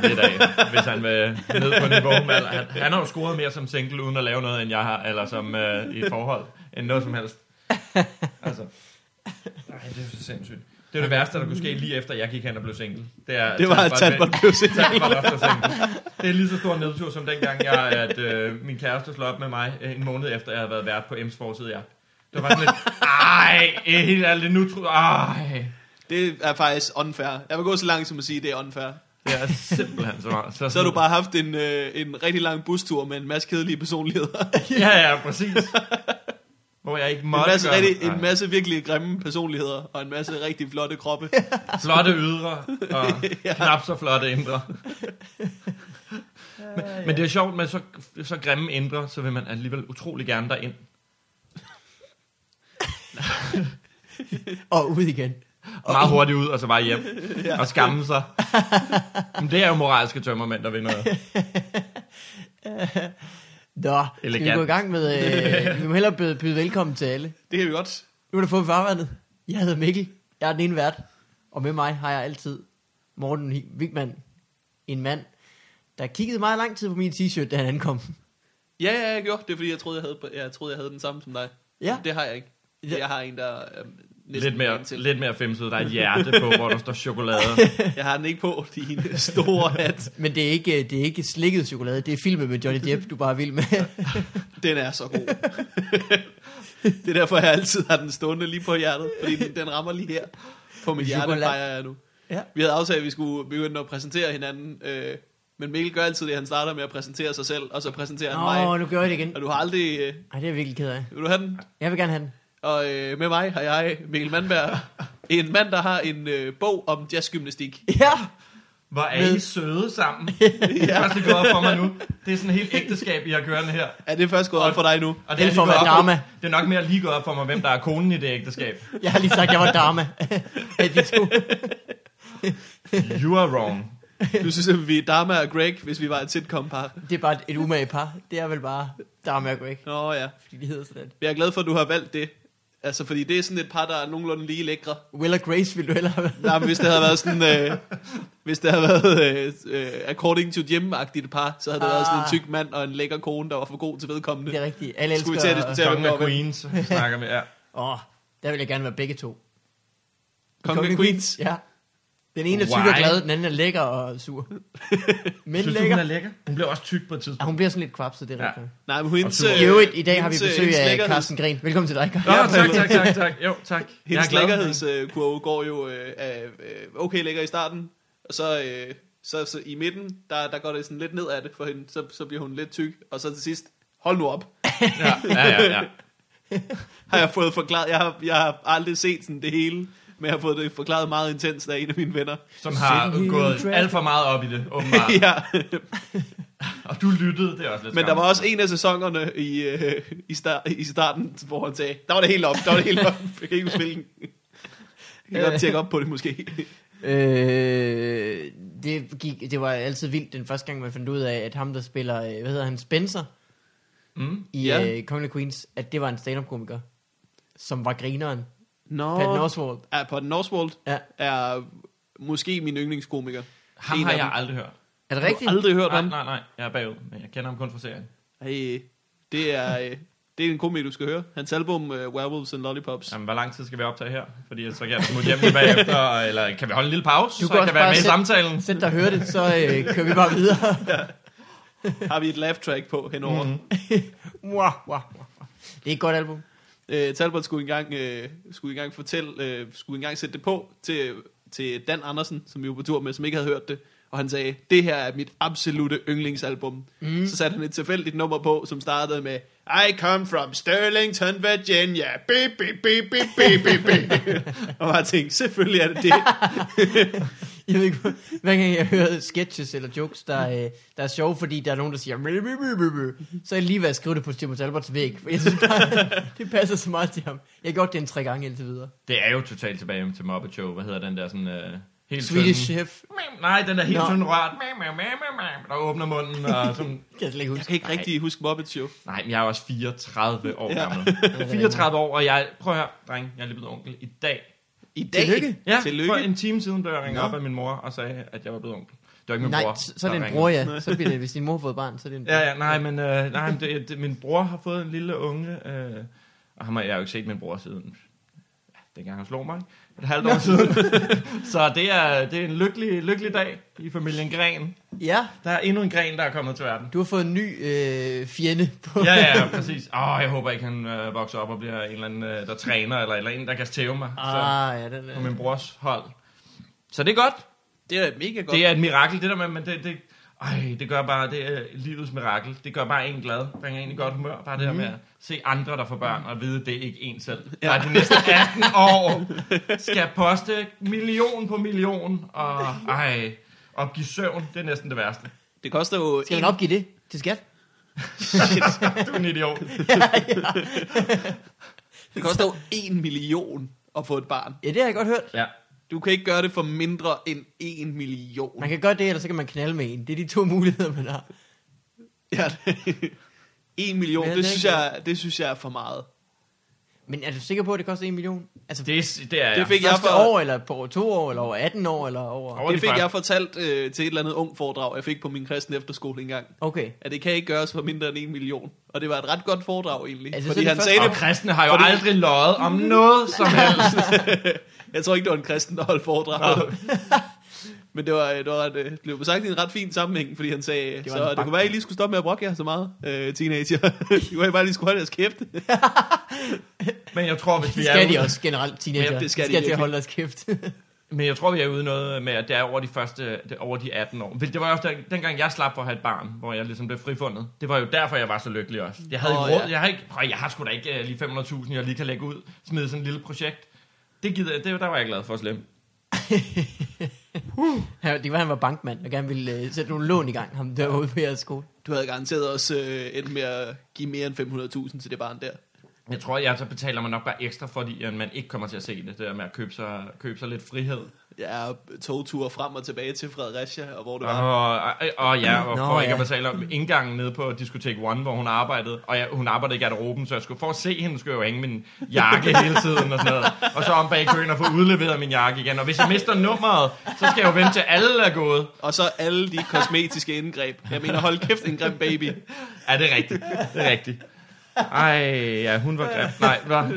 slappe lidt af, hvis han vil ned på niveau. Men han, han har jo scoret mere som single, uden at lave noget, end jeg har, eller som uh, i et forhold, end noget som helst. Altså, nej, det er jo så sindssygt. Det er det værste, der kunne ske lige efter, jeg gik hen og blev single. Det, er, Det var, at Talbot blev single. Det er lige så stor nedtur, som dengang, jeg, at øh, min kæreste slog op med mig øh, en måned efter, jeg havde været vært på M's forside. Ja. Det var sådan lidt, ej, helt ærligt, nu tror ej. Det er faktisk unfair. Jeg vil gå så langt som at sige, at det er unfair. Det er simpelthen så meget. Så har du bare haft en, øh, en rigtig lang bustur med en masse kedelige personligheder. Ja, ja, præcis. Hvor jeg ikke En måtte masse, gøre rigtig, en masse virkelig grimme personligheder, og en masse rigtig flotte kroppe. Flotte ydre, og knap så flotte indre. men, men det er sjovt med så, så grimme indre, så vil man alligevel utrolig gerne derind. Og ud igen. Og Meget hurtigt ud, og så bare hjem. Og skamme sig. Men det er jo moralske tømmermænd, der vinder. Nå, skal vi Elegant. gå i gang med... Øh, vi må hellere byde, byde velkommen til alle. Det kan vi godt. Nu er det fået farvandet. Jeg hedder Mikkel. Jeg er den ene vært. Og med mig har jeg altid Morten Wigman. En mand, der kiggede meget lang tid på min t-shirt, da han ankom. Ja, ja, jeg gjorde. Det er fordi, jeg troede, jeg havde, jeg troede, jeg havde den samme som dig. Ja. Det har jeg ikke. Ja. Jeg har en, der er næsten Lidt mere, til. lidt mere femset. Der er et hjerte på, hvor der står chokolade. Jeg har den ikke på, din store hat. Men det er ikke, det er ikke slikket chokolade. Det er filmet med Johnny Depp, du bare vild med. Den er så god. det er derfor, jeg altid har den stående lige på hjertet. Fordi den, den rammer lige her. På mit hjerte fejrer jeg nu. ja. Vi havde aftalt, at vi skulle begynde at præsentere hinanden. Øh, men Mikkel gør altid det, han starter med at præsentere sig selv, og så præsenterer han Åh, mig. nu gør jeg det igen. Og du har aldrig... Øh, Ej, det er jeg virkelig ked af. vil du have den? Jeg vil gerne have den. Og øh, med mig har jeg, Mikkel Mandberg, en mand, der har en øh, bog om jazzgymnastik. Ja! Hvor er I søde sammen. Det er først lige gået op for mig nu. Det er sådan et helt ægteskab, I har kørende her. Er det først gået op for dig nu? Og Det er for op-. Det er nok mere lige gået op for mig, hvem der er konen i det ægteskab. Jeg har lige sagt, at jeg var dama. Af de to. You are wrong. Du synes, at vi er Dama og Greg, hvis vi var et sitcom-par. Det er bare et, umage par. Det er vel bare dama og Greg. Nå ja. Fordi de hedder sådan. Jeg er glad for, at du har valgt det. Altså, fordi det er sådan et par, der er nogenlunde lige lækre. Will og Grace ville du hellere have været. Nej, men hvis det havde været sådan... Øh, hvis det havde været øh, øh, according to Jim-agtigt par, så havde det været sådan en Ah. tyk mand og en lækker kone, der var for god til vedkommende. Det er rigtigt. Alle elsker... Skulle vi diskutere, hvem Kongen af? Queens snakker vi. Ja. Åh, oh, der vil jeg gerne være begge to. Kongen af Queens. Ja. Den ene er tyk og Why? glad, den anden er lækker og sur. Men Synes du, hun lækker. er lækker? Hun blev også tyk på et Ja, tidspunkt. hun bliver sådan lidt kvapset, det er Ja. rigtigt. Nej, men hendes... Sur. I øvrigt, i dag har vi hendes, øh, besøg hendes af lækkerheds- Carsten Gren. Velkommen til dig, Carsten. Ja, tak, tak, tak, tak. Jo, tak. Jeg er Hendes glad. lækkerhedskurve går jo øh, af, øh, okay lækker i starten, og så, øh, så, så i midten, der, der går det sådan lidt ned af det for hende, så, så bliver hun lidt tyk, og så til sidst, hold nu op, Ja, ja, ja. ja. har jeg fået forklaret, jeg har, jeg har aldrig set sådan det hele, men jeg har fået det forklaret meget intenst af en af mine venner. Som har gået traffic. alt for meget op i det, åbenbart. ja, Og du lyttede, det er også lidt men der skam. var også en af sæsonerne i, øh, i, start, i starten, hvor han sagde, der var det helt op, der var det helt op, jeg kan ikke huske hvilken. Jeg kan godt tjekke op på det måske. Øh, det, gik, det var altid vildt den første gang, man fandt ud af, at ham, der spiller, øh, hvad hedder han, Spencer Mm. i ja. øh, Kongen Queens, at det var en stand-up-komiker, som var grineren. Nå, Patton Oswalt. er Patton Oswalt Ja. er måske min yndlingskomiker. Ham En har jeg dem. aldrig hørt. Er det Har du rigtigt? aldrig hørt Nej, ham? nej, nej. Jeg er bagud, men jeg kender ham kun fra serien. Hey, det er, øh, det er en komiker, du skal høre. Hans album, uh, Werewolves and Lollipops. Jamen, hvor lang tid skal vi optage her? Fordi så kan jeg smutte hjem lige bagefter, eller kan vi holde en lille pause, Du så kan jeg kan være med i sætte- samtalen? Sæt dig og høre det, så øh, kører vi bare videre. Har vi et laugh track på henover. Mhm. Mm. Mwah. Det er et godt album. Uh, Talbot skulle engang, uh, skulle engang fortælle, uh, skulle engang sætte det på til, til Dan Andersen, som vi var på tur med, som ikke havde hørt det. Og han sagde, det her er mit absolute yndlingsalbum. Mm. Så satte han et tilfældigt nummer på, som startede med, I come from Sterlington, Virginia. Beep, beep, beep, beep, beep, beep, beep. og jeg tænkte, selvfølgelig er det det. Jeg ved ikke, hver gang jeg hører sketches eller jokes, der, øh, der er sjove, fordi der er nogen, der siger, "Mø, mø, mø, mø, mø", så er jeg lige ved at skrive det på Timothy Alberts væg. For jeg synes bare, det passer så meget til ham. Jeg har gjort det en tre gange indtil videre. Det er jo totalt tilbage til Muppet Show. Hvad hedder den der sådan... Uh, helt Swedish tynde- Chef, Nej, den der helt Nå. tynde rørt. Der åbner munden og sådan... kan jeg ikke Jeg huske. kan ikke rigtig huske Muppet Show. Nej, men jeg er også 34 år Ja. gammel. 34 år, og jeg... Prøv at høre, dreng. Jeg er lige blevet onkel i dag. I dag. Tillykke. Ja, Tillykke. for en time siden blev jeg ringet Nå. op af min mor og sagde, at jeg var blevet onkel. var ikke min Nej, bror. så, så er det en ringede. bror, ja. Så bliver det, hvis din mor har fået barn, så er det en Ja, ja, nej, men, øh, nej, men det, det, min bror har fået en lille unge, øh, og ham har jeg har jo ikke set min bror siden, ja, dengang han slog mig, ikke? Et halvt år siden. så det er, det er en lykkelig, lykkelig dag i familien Gren. Ja, Der er endnu en gren, der er kommet til verden. du har fået en ny øh, fjende på. Ja, ja, præcis. Åh, jeg håber ikke, han øh, vokser op og bliver en eller anden, øh, der træner, eller, eller en, der kan stæve mig så, Ah, ja, den på er... min brors hold. Så det er godt. Det er mega godt. Det er et mirakel, det der med, men det, det, ej, det gør bare, det er livets mirakel. Det gør bare en glad, bringer en i godt humør. Bare det der med at se andre, der får børn, og vide, det er ikke en selv. Ja. Bare de næste 18 år skal poste million på million, og ej, opgive søvn, det er næsten det værste. Det koster jo... Skal en- man opgive det til skat? Du er en idiot. Det koster jo en million at få et barn. Ja, det har jeg godt hørt. Ja. Du kan ikke gøre det for mindre end en million. Man kan gøre det, eller så kan man knalde med en. Det er de to muligheder, man har. Ja, en million, det ved synes, jeg, det synes jeg er for meget. Men er du sikker på, at det koster en million? Altså, Det, er- det er Det jeg. fik jeg for, år, eller på to år, eller over 18 år, eller over... Over det de fik jeg fortalt øh, til et eller andet ung foredrag, jeg fik på min kristen efterskole engang. Okay. At det kan ikke gøres for mindre end en million. Og det var et ret godt foredrag egentlig. Altså, fordi det han første- sagde Og det, kristne har jo Fordi- aldrig løjet om noget som helst. jeg tror ikke, det var en kristen, der holdt foredrag. Men det var, det var et, øh, det blev sagt i en ret fin sammenhæng, fordi han sagde, det så det kunne være, at I lige skulle stoppe med at brokke jer så meget, øh, teenager. det kunne være, at I bare lige skulle holde jeres kæft. Men jeg tror, hvis Det vi skal er de ude, også generelt, teenager. Ja, det skal de de skal til virkelig. at holde deres kæft. men jeg tror, vi er ude noget med, at det er over de første, det er over de 18 år. Det var også der, dengang jeg slap for at have et barn, hvor jeg ligesom blev frifundet. Det var jo derfor, jeg var så lykkelig også. Jeg havde oh, råd, ja. jeg har ikke, prøv, jeg har sgu da ikke uh, lige 500.000, jeg lige kan lægge ud, smide sådan et lille projekt. Det gider jeg, det, der var jeg glad for at slippe. Ja, det var, han var bankmand, og gerne ville uh, sætte nogle lån i gang, ham der ude på jeres skole. Du havde garanteret også øh, endt med at give mere end 500.000 til det barn der. Jeg tror, jeg så betaler man nok bare ekstra, fordi at man ikke kommer til at se det, det der med at købe sig, købe sig lidt frihed. Ja, togture frem og tilbage til Fredericia, og hvor det var. Og, og, og ja, og Nå, for ikke ja. at betale indgangen nede på Diskotek One, hvor hun arbejdede, og jeg, hun arbejdede i garderoben, så jeg skulle, for at se hende, skulle jeg jo hænge min jakke hele tiden og sådan noget. Og så om bag køen og få udleveret min jakke igen. Og hvis jeg mister nummeret, så skal jeg jo vente til alle er gået. Og så alle de kosmetiske indgreb. Jeg mener, hold kæft, en grim baby. Ja, det er rigtigt. Det er rigtigt. Ej, ja, hun var grim. Nej, var.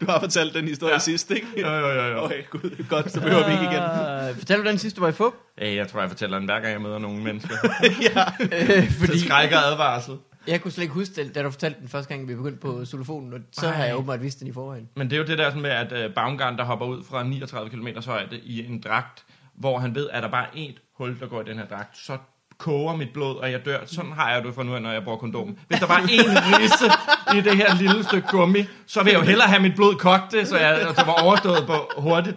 Du har fortalt den historie Ja. sidst, ikke? Jo, jo, jo, jo. Okay, gud, godt, så behøver vi ikke igen. Uh, fortæl du den sidste, du var i fup? Hey, jeg tror, jeg fortæller den hver gang, jeg møder nogle mennesker. ja. Øh, Fordi... fordi Til skræk og advarsel. jeg kunne slet ikke huske det, da du fortalte den første gang, vi begyndte på xylofonen, og så Ej. har jeg åbenbart vidst den i forvejen. Men det er jo det der sådan med, at uh, Baumgart, der hopper ud fra 39 km højde i en dragt, hvor han ved, at der bare er et hul, der går i den her dragt, så koger mit blod, og jeg dør. Sådan har jeg det fra nu når jeg bruger kondom. Hvis der var en risse i det her lille stykke gummi, så vil jeg jo hellere have mit blod kogte, så jeg så var overstået på hurtigt.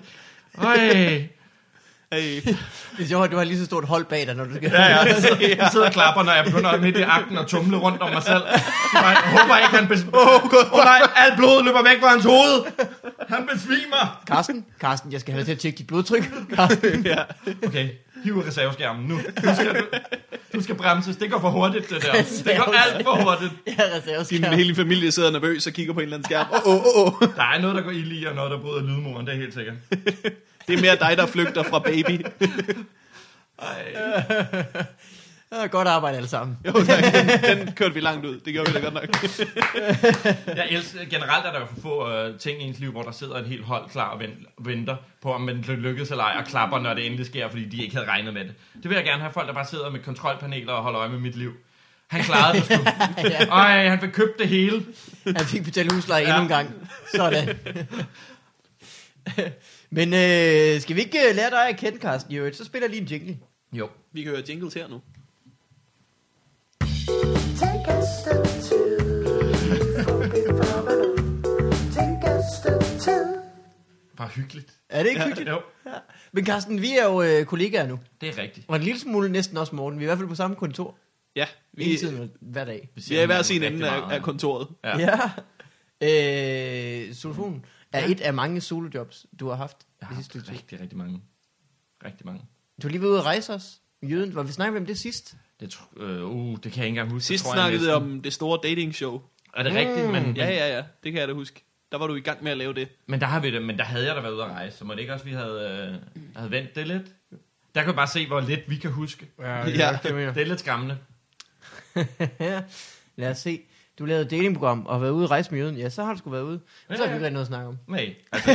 Øj. Hey. Det er sjovt, du har lige så stort hold bag dig, når du skal... Ja, ja. Jeg sidder, jeg sidder og klapper, når jeg begynder midt i akten og tumle rundt om mig selv. Jeg håber ikke, han besvimer. Åh, oh, oh, nej, alt blodet løber væk fra hans hoved. Han besvimer. Karsten, Karsten, jeg skal have dig til at tjekke dit blodtryk. Karsten. ja. Okay, hiv reserveskærmen nu. Du skal, du, du skal bremses. Det går for hurtigt, det der. Det går alt for hurtigt. Jeg har Din hele familie sidder nervøs og kigger på en eller anden skærm. Åh, åh, åh, åh. Der er noget, der går ild i, og noget, der bryder lydmuren. Det er helt sikkert. Det er mere dig, der flygter fra baby. Ej. Ja, godt arbejde alle sammen. Jo, tak. Den, den kørte vi langt ud. Det gjorde vi da godt nok. Jeg elsker, generelt er der jo for få uh, ting i ens liv, hvor der sidder et helt hold klar og ven- venter på, om man lykkes eller ej, og klapper, når det endelig sker, fordi de ikke havde regnet med det. Det vil jeg gerne have folk, der bare sidder med kontrolpaneler og holder øje med mit liv. Han klarede det sgu. ja, Ej, han fik købt det hele. han fik betalt husleje Ja. endnu en gang. Sådan. Men øh, skal vi ikke øh, lære dig at kende, Karsten? Jo, så spiller lige en jingle. Jo. Vi kan høre jingles her nu. Var hyggeligt. Er det ikke hyggeligt? Jo, Men Karsten, vi er jo øh, kollegaer nu. det er rigtigt. Og en lille smule næsten også Morten. Vi er i hvert fald på samme kontor. Ja, Vi, vi, Hele tiden hver dag. vi er i hver sin ende af, af kontoret. Ja. Ja. Øh, Solofonen er Ja. et af mange solojobs, du har haft Jeg det har haft rigtig, rigtig mange. Rigtig mange. Du har lige været ude at rejse os. Jøden, var vi snakkede om det sidst? Det, tr- øh, uh, det kan jeg ikke engang huske. Sidst snakkede vi om det store dating show. Er det rigtigt? Mm. Men, Ja, ja, ja. Det kan jeg da huske. Der var du i gang med at lave det. Men der, har vi det, men der havde jeg da været ude at rejse, så må det ikke også, vi havde, øh, havde vendt det lidt? Der kan du bare se, hvor lidt vi kan huske. Ja, Ja. det, det, mener. Det er lidt skræmmende. Lad os se. Du lavede et datingprogram og har været ude og rejse med jøden. Ja, så har du sgu været ude. Så har vi Ja, ikke noget at snakke om. Nej, altså,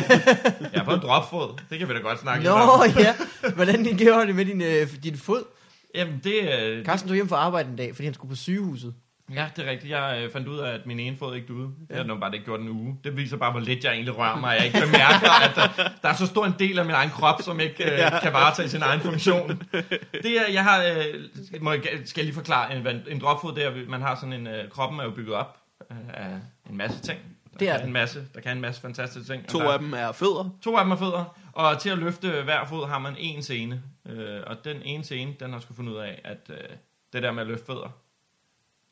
jeg er på en dropfod. Det kan vi da godt snakke Nå om. ja, hvordan det gjorde det med din, øh, din fod? Jamen, det, øh, Carsten tog hjem fra arbejde en dag, fordi han skulle på sygehuset. Ja, det er rigtigt. Jeg øh, fandt ud af, at min ene fod ikke duede. Det har nu bare ikke gjort en uge. Det viser bare, hvor lidt jeg egentlig rører mig. Jeg ikke bemærker, at der, der er så stor en del af min egen krop, som ikke øh, kan varetage sin egen funktion. Det er, jeg har, øh, må jeg, skal jeg lige forklare, en, en dropfod, det er, man har sådan en, øh, kroppen er jo bygget op øh, af en masse ting. Der Det er en masse, der kan en masse fantastiske ting. To der, af dem er fødder. To af dem er fødder, og til at løfte hver fod har man en scene. Øh, og den ene scene, den har sgu fundet ud af, at øh, det der med at løfte fødder,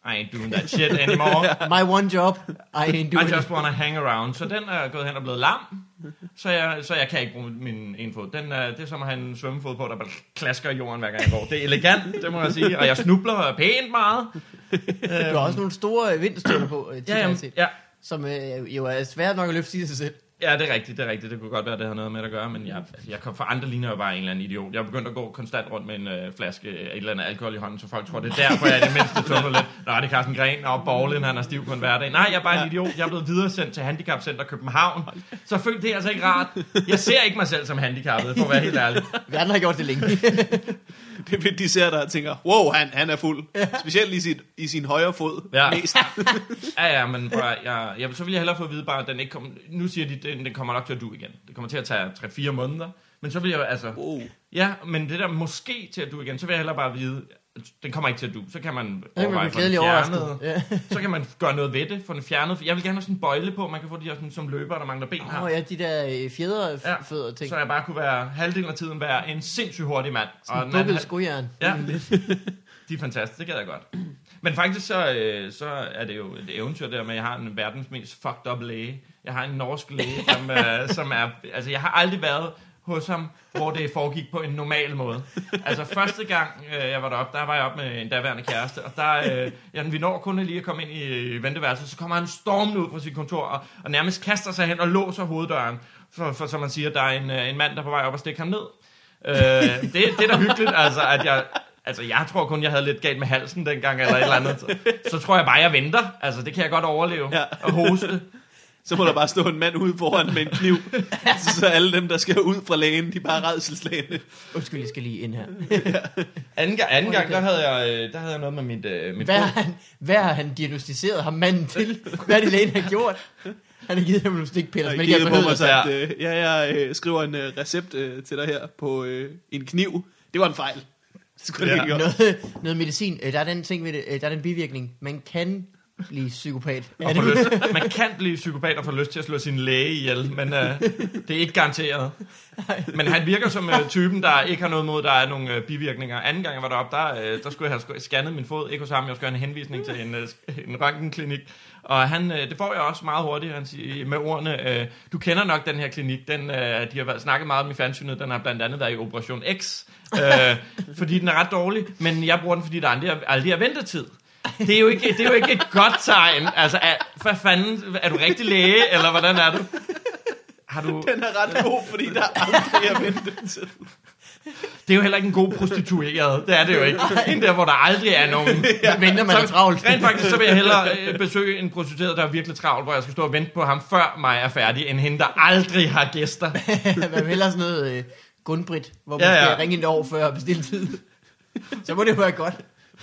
I ain't doing that shit anymore. My one job, I ain't I doing just it. wanna hang around. Så den er gået hen og blevet lam, så jeg, så jeg kan ikke bruge min ene fod. Den er, det er som at have en svømmefod på, der bare klasker i jorden hver gang jeg går. Det er elegant, det må jeg sige, og jeg snubler pænt meget. Du har også nogle store vinterstøvler på, øh, Ja, jamen, ja, som øh, jo er svært nok at løfte i sig selv. Ja, det er rigtigt, det er rigtigt. Det kunne godt være, det har noget med det at gøre, men jeg, jeg kom for andre ligner jo bare en eller anden idiot. Jeg er begyndt at gå konstant rundt med en øh, flaske af et eller andet alkohol i hånden, så folk tror, det er derfor, jeg er det mindste tumler lidt. Nå, det er Carsten Gren, og Borgen, han er stiv på en hverdag. Nej, jeg er bare en idiot. Jeg er blevet videresendt til Handicapcenter København. Så føl, det er altså ikke rart. Jeg ser ikke mig selv som handicappet, for at være helt ærlig. Vi andre har gjort det længe. Det er de ser dig og tænker, wow, han, han er fuld. Specielt i, sit, i sin højre fod. Ja. Mest. Ja, ja, men bare, jeg, jeg, så vil jeg hellere få at vide bare, at den ikke kommer... Nu siger de, den, den kommer nok til at du igen. Det kommer til at tage 3-4 måneder. Men så vil jeg altså... Wow. Ja, men det der måske til at du igen, så vil jeg hellere bare vide, den kommer ikke til at du. Så kan man overveje få den fjernet. Ja. Så kan man gøre noget ved det, få den fjernet. Jeg vil gerne have sådan en bøjle på, man kan få de her sådan, som løber, der mangler ben her. Åh ja, de der øh, Ja. fjederfødder ting. Så jeg bare kunne være halvdelen af tiden være en sindssygt hurtig mand. Sådan en bukket skojern. Ja. De er fantastiske, det gad jeg godt. Men faktisk så, øh, så er det jo et eventyr der med, at jeg har en verdens mest fucked up læge. Jeg har en norsk læge, som, øh, som er... Altså, jeg har aldrig været hos ham, hvor det foregik på en normal måde. Altså, første gang øh, jeg var deroppe, der var jeg op med en daværende kæreste, og der, øh, ja, vi når kun lige at komme ind i venteværelset, så kommer han stormende ud fra sit kontor, og, og nærmest kaster sig hen og låser hoveddøren, for, for som man siger, der er en, en mand, der er på vej op og stikke ham ned. Øh, det, det er da hyggeligt, altså, at jeg... Altså, jeg tror kun, jeg havde lidt galt med halsen dengang, eller et eller andet. Så, så tror jeg bare, jeg venter. Altså, det kan jeg godt overleve. Ja. Og hoste. Så må der bare stå en mand ude foran med en kniv. så, så alle dem, der skal ud fra lægen, de er bare redselslagende. Undskyld, jeg skal lige ind her. Anden, gang- anden gang, der havde jeg, øh, der havde jeg noget med mit, øh, mit Hvad har han, hvad har han diagnostiseret ham manden til? Hvad er det lægen har gjort? Han har givet ham nogle stikpiller, som ikke er på mig og sagt, øh, ja, jeg øh, skriver en øh, recept øh, til dig her på øh, en kniv. Det var en fejl. Det skulle Ja. ja. ikke gøre. Noget, noget medicin. Øh, Der er den ting ved det, øh, der er den bivirkning. Man kan blive psykopat. Er få det? lyst, man kan blive psykopat og få lyst til at slå sin læge ihjel, men øh, det er ikke garanteret. Men han virker som øh, typen, der ikke har noget mod, der er nogle øh, bivirkninger. Anden gang jeg var deroppe, der, øh, der skulle jeg have scannet min fod. Ikke hos ham, jeg skulle have en henvisning til en, øh, en røntgenklinik. Og han, øh, det får jeg også meget hurtigt, han siger, med ordene, øh, du kender nok den her klinik, den, øh, de har været, snakket meget om i fjernsynet, den har blandt andet været i Operation X, øh, fordi den er ret dårlig, men jeg bruger den, fordi der aldrig er, aldrig er ventetid. Det er, jo ikke, det er jo ikke et godt tegn. Altså, er, hvad fanden, er du rigtig læge, eller hvordan er du? Har du... Den er ret god, fordi der aldrig er ventetid. Det er jo heller ikke en god prostitueret. Det er det jo ikke. En der, hvor der aldrig er nogen. Ja. Venter man er travlt. Rent faktisk, så vil jeg hellere øh, besøge en prostitueret, der er virkelig travlt, hvor jeg skal stå og vente på ham, før mig er færdig, end hende, der aldrig har gæster. Man vil hellere sådan noget øh, Gunbrit, hvor man Ja, ja, ja. skal ringe et år før og bestille tid. Så må det jo være godt.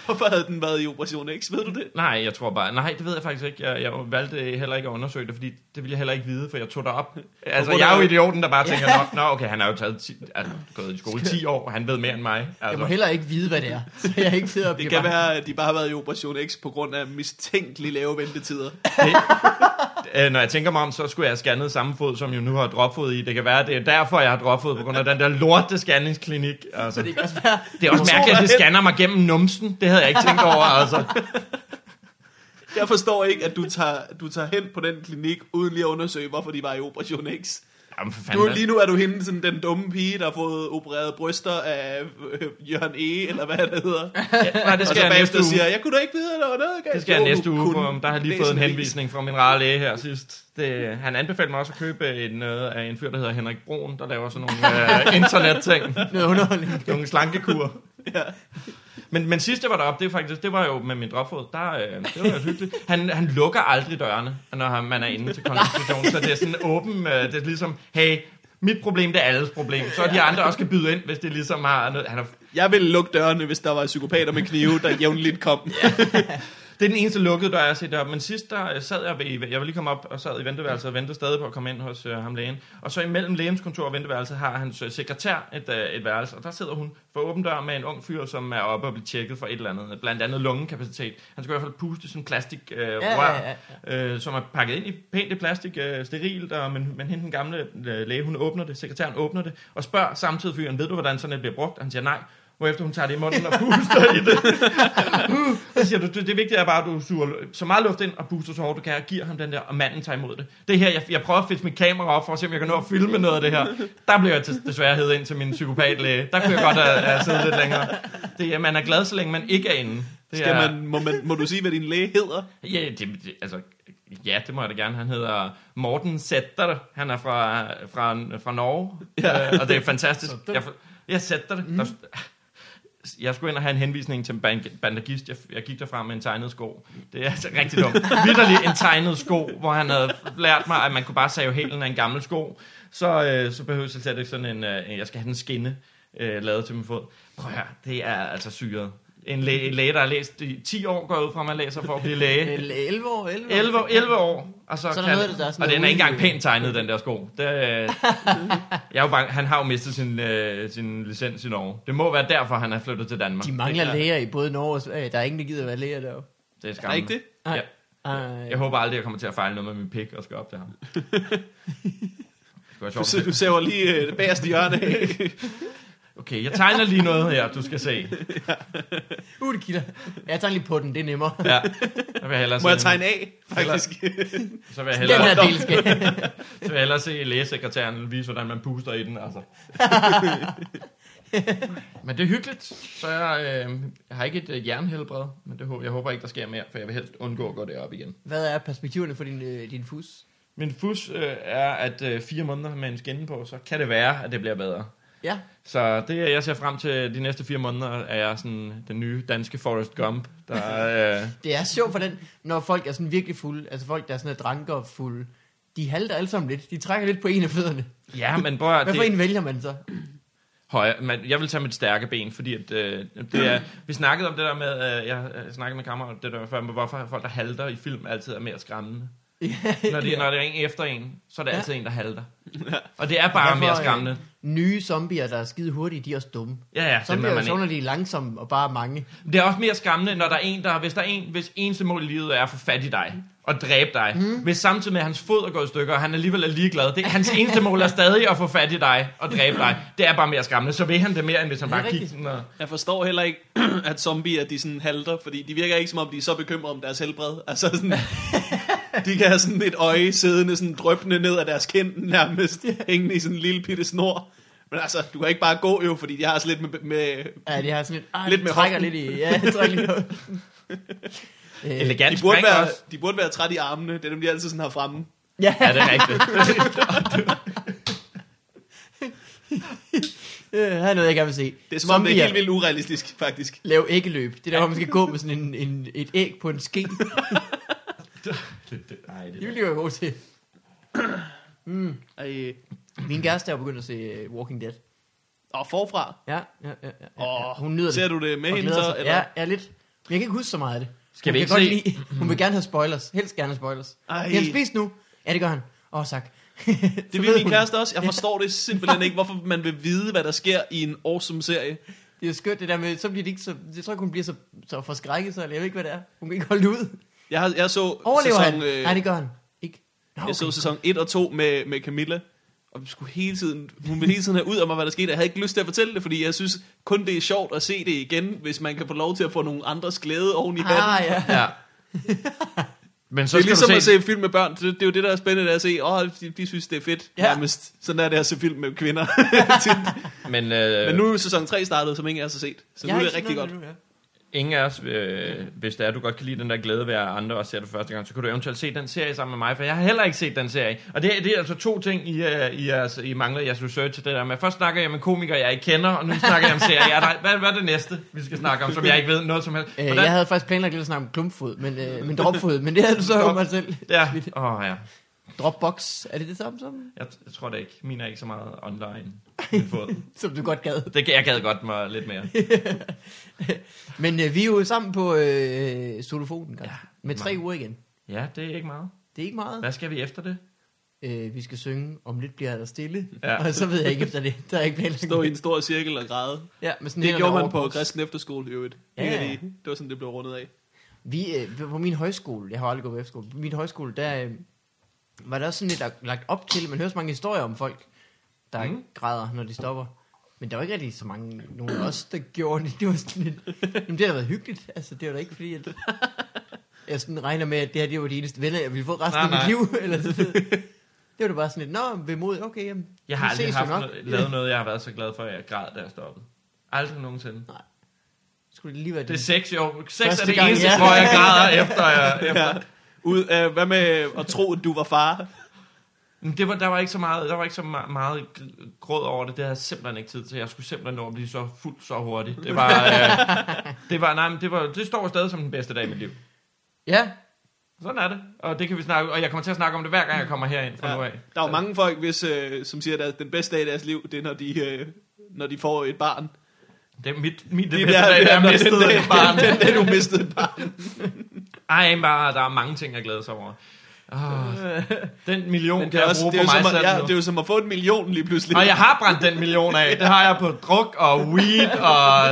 Hvorfor havde den været i Operation X? Ved du det? Nej, jeg tror bare... Nej, det ved jeg faktisk ikke. Jeg, jeg valgte heller ikke at undersøge det, fordi det ville jeg heller ikke vide, for jeg tog det op. Altså, jeg er jo idioten, der bare tænker, nå, nå okay, han har jo taget ti, altså, gået i skole i 10 år, og han ved mere end mig. Jeg må Altså. heller ikke vide, hvad det er. Så jeg ikke sidder og Det kan bare... være, at de bare har været i Operation X på grund af mistænkeligt lave ventetider. Øh, når jeg tænker mig om, så skulle jeg have scannet samme fod, som jo nu har dropfod i. Det kan være, det er derfor, jeg har dropfod, på grund af den der lorte scanningsklinik. Altså. Så det kan også være... Det er også mærkeligt, at det scanner mig gennem numsen. Det havde jeg ikke tænkt over, altså. Jeg forstår ikke, at du tager, du tager hen på den klinik, uden lige at undersøge, hvorfor de var i Operation X. Jamen, for Du, lige nu er du hende, sådan den dumme pige, der har fået opereret bryster af øh, Jørgen E., eller hvad det hedder. Nej, det Og skal så jeg næste bagefter uge. siger, jeg kunne da ikke vide, at der var noget galt. Det skal jeg næste uge, for, der har lige fået en henvisning fra min rare læge her sidst. Det, han anbefalede mig også at købe en, noget af en fyr, der hedder Henrik Brun, der laver sådan nogle uh, internetting. Noget underholdning. Nogle slankekur. Ja. Men, men sidst jeg var deroppe, det, faktisk, det var jo med min dropfod, der, øh, det var jo hyggeligt. Han, han lukker aldrig dørene, når han- man er inde til konsultation, så det er sådan åben, øh, det er ligesom, hey, mit problem, det er alles problem. Så de andre også kan byde ind, hvis det ligesom har noget. Han er, Jeg ville lukke dørene, hvis der var psykopater med knive, der jævnligt kom. det er den eneste lukkede dør, jeg har set deroppe. Men sidst der øh, sad jeg ved, jeg vil lige komme op og sad i venteværelset og ventede stadig på at komme ind hos øh, ham lægen. Og så imellem lægens kontor og venteværelset har hans øh, sekretær et, øh, et værelse, og der sidder hun for åben dør med en ung fyr, som er oppe og bliver tjekket for et eller andet, blandt andet lungekapacitet. Han skal i hvert fald puste sådan en plastik øh, Ja, rør, ja, ja. øh, som er pakket ind i pænt i plastik, øh, sterilt, og, men, men hende den gamle øh, læge, hun åbner det, sekretæren åbner det, og spørger samtidig fyren, ved du, hvordan sådan et bliver brugt? Og han siger nej, hvorefter hun tager det i munden og puster i det. Uh, så siger du, det, det vigtige er bare, at du suger så meget luft ind og puster så hårdt du kan, og giver ham den der, og manden tager imod det. Det her, jeg, jeg prøver at fiske mit kamera op for at se, om jeg kan nå at filme noget af det her. Der blev jeg des- desværre hævet ind til min psykopatlæge. Der kunne jeg godt have, have siddet lidt længere. Det, er- man er glad, så længe man ikke er inde. Det Skal er, man, må, man, må du sige, hvad din læge hedder? Ja, det, det, altså, ja, det må jeg da gerne. Han hedder Morten Sætter. Han er fra, fra, fra Norge, ja. øh, og det er fantastisk. Jeg, jeg sætter det. Mm. Der, jeg skulle ind og have en henvisning til en bandagist. Jeg, jeg gik derfra med en tegnet sko. Det er altså rigtig dumt. Vitterligt en tegnet sko, hvor han havde lært mig, at man kunne bare save hælen af en gammel sko. Så, øh, så behøver jeg slet ikke sådan en, øh, jeg skal have den skinne øh, lavet til min fod. Prøv her, det er altså syret. En læge, en læge, der har læst i 10 år, går ud fra, at man læser for at blive læge. Eller 11 år, 11 år. 11, år- 11 år. Og så, Så er kan, noget, der er og den er ikke engang pænt tegnet, den der sko. Det, øh, jeg er jo bange, han har jo mistet sin, øh, sin licens i Norge. Det må være derfor, han er flyttet til Danmark. De mangler det er, læger i både Norge og Sverige. Der er ingen, der gider være læger deroppe. Det er Er skræmmende. ikke det? Nej. Ja. Ej. Jeg håber aldrig, jeg kommer til at fejle noget med min pik og skal op til ham. Det Du, du saver lige øh, det bagerste hjørne af. Okay, jeg tegner lige noget her, du skal se. Uh, det kilder. Jeg tager lige på den, det er nemmere. Ja, så vil jeg hellere Må jeg se, tegne af, faktisk? så vil jeg Den hellere, her del skal... så vil jeg hellere se lægesekretæren vise, hvordan man puster i den. Altså. men det er hyggeligt, så jeg, øh, jeg har ikke et øh, jernhelbred, men det, håber- jeg håber ikke, der sker mere, for jeg vil helst undgå at gå derop igen. Hvad er perspektiverne for din, øh, din fus? Min fus øh, er, at øh, fire måneder med en skinne på, så kan det være, at det bliver bedre. Ja, Så det, jeg ser frem til de næste fire måneder, er jeg sådan den nye danske Forrest Gump, der øh, det er sjovt for den, når folk er sådan virkelig fulde, altså folk, der er sådan dranker fulde, de halter alle sammen lidt. De trækker lidt på en af fødderne. Ja, men bror, Hvad for en vælger man så? højre, men jeg vil tage mit stærke ben, fordi at, øh, det er, vi snakkede om det der med, øh, jeg øh, snakkede med kammerater, det der før, med hvorfor folk, der halter i film, altid er mere skræmmende. Når, de, når det er en efter en, så er det Ja. altid en, der halter. Og det er bare mere øh, skræmmende. Nye zombier, der er skide hurtige, de er også dumme. Ja, ja, det Zombier er er man jo ikke. så, når de er langsomme og bare mange. Det er også mere skræmmende, når der er en, der, hvis der er en, hvis eneste mål i livet er at få fat i dig og dræbe dig. Mm. Hvis samtidig med at hans fod er gået i stykker, og han alligevel er ligeglad. Det, hans eneste mål er stadig at få fat i dig og dræbe dig. Det er bare mere skræmmende. Så vil han det mere, end hvis han Det er bare gik rigtigt. sådan og... Jeg forstår heller ikke, at zombier de sådan halter, fordi de virker ikke som om, de er så bekymrede om deres helbred. Altså sådan, de kan have sådan et øje siddende sådan drøbende ned af deres kind nærmest, hængende i sådan en lille bitte snor. Men altså, du kan ikke bare gå jo, fordi de har sådan lidt med, med Ja, de har sådan lidt, ah, Lidt med trækker hoften. lidt i, ja, trækker lidt i. Øh, Elegant de, burde være, også. de burde være træt i armene, det er dem, de altid sådan har fremme. ja, Ja, det er rigtigt. øh, her er noget, jeg gerne vil se. Det er som om, det er helt vildt urealistisk, faktisk. Lave æggeløb. Det er der, hvor man skal gå med sådan en, en, et æg på en ske. det, det, nej, Det det, ville de gode til. Ej. Min kæreste er jo begyndt at se uh, Walking Dead. Og forfra. Ja, ja, ja. ja, ja. Åh, Hun nyder det. Ser du det med hende så? Eller? Ja, ja, lidt. Men jeg kan ikke huske så meget af det. Skal hun vi kan ikke godt se- Lide, hun vil gerne have spoilers. Helst gerne have spoilers. Ej. Kan han spise nu? Ja, det gør han. Åh, oh, tak. Det vil min kæreste også. Jeg forstår det simpelthen ikke, hvorfor man vil vide, hvad der sker i en awesome serie. Det er jo skørt det der med, så bliver det ikke så, jeg tror ikke, hun bliver så, så forskrækket, så jeg ved ikke, hvad det er. Hun kan ikke holde det ud. Jeg, har, jeg så Overlever sæson, han? øh, Nej, det gør han. Ikke. Nå, Jeg så sæson 1 og 2 med, med Camilla, og vi skulle hele tiden, hun ville hele tiden have ud af mig, hvad der skete. Jeg havde ikke lyst til at fortælle det, fordi jeg synes kun det er sjovt at se det igen, hvis man kan få lov til at få nogle andres glæde oven i hatten. Ah, ja. ja. Men Så det er ligesom du at se, se film med børn. Det, det er jo det, der er spændende at se. Åh, de, de synes, det er fedt. Ja. Ja. Nærmest. Sådan er det at se film med kvinder. men, øh, Men nu er sæson 3 startet, som ingen af os har set. Så Jeg nu er det rigtig godt. noget endnu, ingen af os, øh, hvis det er, du godt kan lide den der glæde ved, at andre også ser det første gang, så kan du eventuelt se den serie sammen med mig, for jeg har heller ikke set den serie. Og det, det er altså to ting, I, uh, I, jeres, I mangler i jeres research til det der med. Først snakker jeg med komikere, jeg ikke kender, og nu snakker jeg om serier. Ja, der, hvad, hvad er det næste, vi skal snakke om, som jeg ikke ved noget som helst? Øh, Hvordan- jeg havde faktisk planlagt lidt at snakke om klumpfod, men, øh, men dropfod, men det havde du så jo mig selv. Ja, åh oh, ja. Dropbox, er det det samme som, Jeg, jeg tror det ikke. Min er ikke så meget online. som du godt gad? Det, jeg gad godt mig lidt mere. Men øh, vi er jo sammen på øh, solofonen, ja, med tre meget. uger igen. Ja, det er ikke meget. Det er ikke meget. Hvad skal vi efter det? Øh, vi skal synge, om lidt bliver der stille. Ja. Og så ved jeg ikke efter det. Der er ikke planlagt. Stå i en stor cirkel og græde. Ja, men sådan Det gjorde man på kristen efterskole i øvrigt. Ja, Ja. ja. Det var sådan, det blev rundet af. Vi, øh, på min højskole, jeg har aldrig gået på efterskole, på min højskole, der øh, var der også sådan lidt lagt- lagt op til, man hører så mange historier om folk, der Mm. græder, når de stopper. Men der var ikke rigtig så mange, nogen af os, der gjorde det. Det var sådan lidt, jamen, det har været hyggeligt. Altså, det var da ikke fordi, at jeg sådan regner med, at det her det var de eneste venner, jeg ville få resten Nej, af mit nej. liv. Eller så, det var da bare sådan lidt, nå, ved mod, okay, jamen, Jeg har aldrig haft nok. noget, lavet noget, jeg har været så glad for, at jeg græd, da jeg stoppede. Aldrig nogensinde. Skulle det lige være Det er det? sex, jo. Sex Første er det gang, eneste, ja. hvor jeg græder efter. Jeg, efter. Ud, øh, hvad med at tro, at du var far? Men Det var, der var ikke så meget, der var ikke så meget gr- gråd over det. Det havde jeg simpelthen ikke tid til. Jeg skulle simpelthen nå at blive så fuld så hurtigt. Det var, øh, det var, nej, men det var, det står stadig som den bedste dag i mit liv. Ja, Sådan er det. Og det kan vi snakke, og jeg kommer til at snakke om det hver gang jeg kommer herind fra ja. nu af. Der er jo mange folk, hvis, øh, som siger, at den bedste dag i deres liv, det er, når de, øh, når de får et barn. Det er mit, mit det Det bedste er- dag, det da er, dag- et barn. Den dag, du mistede et barn. Ej, bare, der er mange ting, jeg glæder sig over. Oh, den million Men kan det er, jeg også, bruge det, på mig som, selv ja, det er jo som at få en million lige pludselig. Og jeg har brændt den million af. Det har jeg på druk og weed og...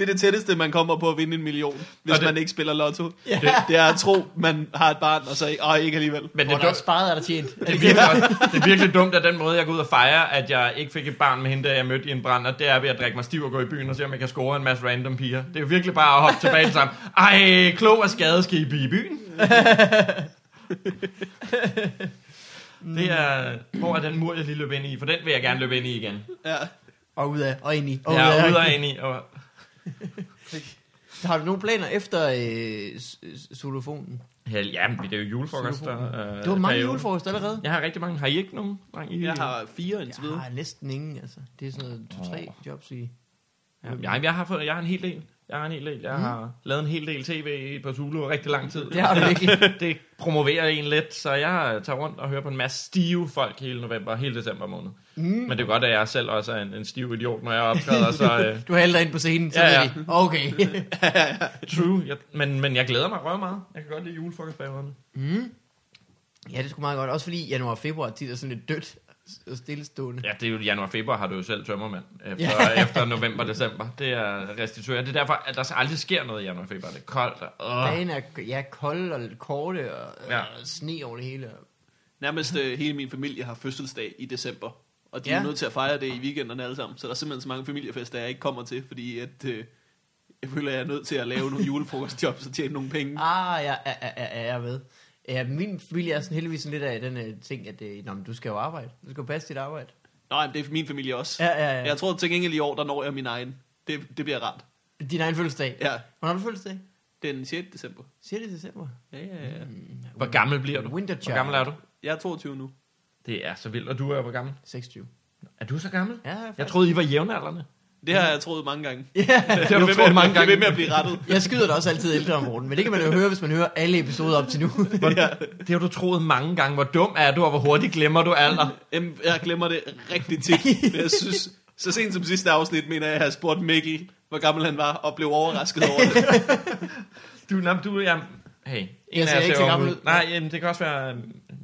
Det er det tætteste, man kommer på at vinde en million, hvis Og det- man ikke spiller lotto. Ja. Det, det er at tro, man har et barn, og så ikke, åh, ikke alligevel. Men det hvor er, sparet, er der tjent. det, er virkelig, det er virkelig dumt, at den måde, jeg går ud og fejrer, at jeg ikke fik et barn med hende, da jeg mødte i en brand, og det er ved at drikke mig stiv og gå i byen og se, om jeg kan score en masse random piger. Det er jo virkelig bare at hoppe tilbage til sammen. Ej, klog og skade skal I blive i byen. Det er, hvor er den mur, jeg lige løb ind i? For den vil jeg gerne løbe ind i igen. Ja. Og ud af, og ind i. Og er ud ude af. og ind i. Og, Har du nogle planer efter øh, s- s- solofonen? ja, men det er jo julefrokoster. Øh, Du har mange periode. julefrokoster allerede. Jeg har rigtig mange. Har I ikke nogen? Dreng, I, Jeg har fire indtil Jeg videre. har næsten ingen, altså. Det er sådan noget to-tre jobs i. Ja, jeg, har fået, jeg har en hel del. Jeg har en hel del. Jeg Mm. har lavet en hel del tv på Zulu rigtig lang tid. Det har du virkelig. det promoverer en lidt, så jeg tager rundt og hører på en masse stive folk hele november, hele december måned. Mm. Men det er godt, at jeg selv også er en, en stiv idiot, når jeg optræder, så øh, Du dig ind på scenen, så Ja, ja. Okay. true. Jeg, men, men jeg glæder mig røv meget. Jeg kan godt lide julefrokostperioderne. mm. Ja, det sgu meget godt. Også fordi januar og februar tit er sådan lidt dødt og stillestående. Ja, det er jo januar og februar har du jo selv tømmermand efter, ja. efter november december. Det er restitueret. Det er derfor, at der aldrig sker noget i januar og februar. Det er koldt. Og, øh. Dagen er ja, kolde og korte og, Ja. ja. sne over det hele. Nærmest øh, hele min familie har fødselsdag i december. Og de ja. Er nødt til at fejre det i weekenderne alle sammen. Så der er simpelthen så mange familiefester, jeg ikke kommer til, fordi at, øh, jeg føler, at jeg er nødt til at lave nogle julefrokostjobs og tjene nogle penge. Ah, ja, ja, ja, ja, jeg med. Ja, min familie er sådan heldigvis sådan lidt af den uh, ting, at uh, nå, men du skal jo arbejde. Du skal jo passe dit arbejde. Nej, men det er for min familie også. Ja, ja, ja. Jeg tror til gengæld i år, der når jeg min egen. Det, det bliver rart. Din egen fødselsdag. Ja, Hvornår har du fødselsdag? den 6. december. 6. december. Ja, ja, ja. Hvor gammel bliver du? Winter Hvor gammel er du? Jeg er 22 nu. Det er så vildt. Og du er hvor gammel? 26. Er du så gammel? Ja, Jeg troede, I var jævnaldrende. Det har jeg troet mange gange. Ja, Det har Jeg troet mange Jeg gange. ved med at blive rettet. jeg skyder da også altid ældre om morgenen, men det kan man jo høre, hvis man hører alle episoder op til nu. ja. Det har du troet mange gange. Hvor dum er du, og hvor hurtigt glemmer du alder? Jamen, Jeg glemmer det rigtig tit. Jeg synes, så sent som sidste afsnit, mener jeg, at jeg har spurgt Mikkel, hvor gammel han var, og blev overrasket over det. Du, nej, du, ja, hey. en Jeg ser ikke er så gammel ud. Nej, jamen, det kan også være,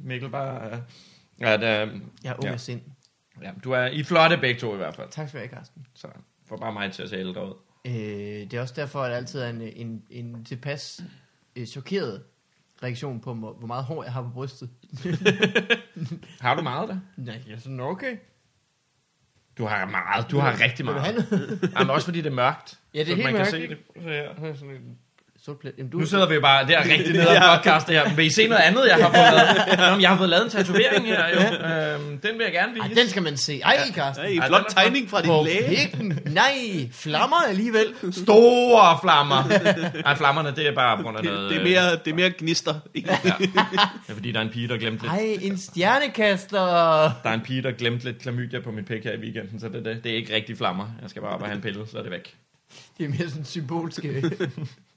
Mikkel bare... øh, At, øh, Jeg er ung Ja. sind. Ja, du er i flotte begge to i hvert fald. Tak skal du have, Carsten. Så får bare mig til at se ældre ud. Øh, det er også derfor, at der altid er en, en, en tilpas øh, chokeret reaktion på, hvor meget hår jeg har på brystet. Har du meget der? Nej, jeg er sådan, okay. Du har meget. Du har rigtig meget. Jamen, også fordi det er mørkt. Ja, det er så helt man mørkt, kan se det. Så her. Sådan en Sort plet. Jamen, du, Nu sidder vi jo bare der rigtig nede og podcast her. Vil I se noget andet, jeg har fået lavet? Nå, jeg har fået lavet en tatovering her, jo. Øhm, den vil jeg gerne Ej, vise. den skal man se. Ej, Carsten. Hey, Ej, flot flot. tegning fra din På læge. pikken. Nej, flammer alligevel. Store flammer. Nej, flammerne, det er bare på grund af Det, noget... det, er mere, det er mere gnister. Ja. Det er fordi, der er en pige, der glemte lidt. Ej, en stjernekaster. Der er en pige, der glemte lidt klamydia på mit pæk her i weekenden, så det, det, det er ikke rigtig flammer. Jeg skal bare op og have en pille, så er det væk. Det er mere sådan symbolske,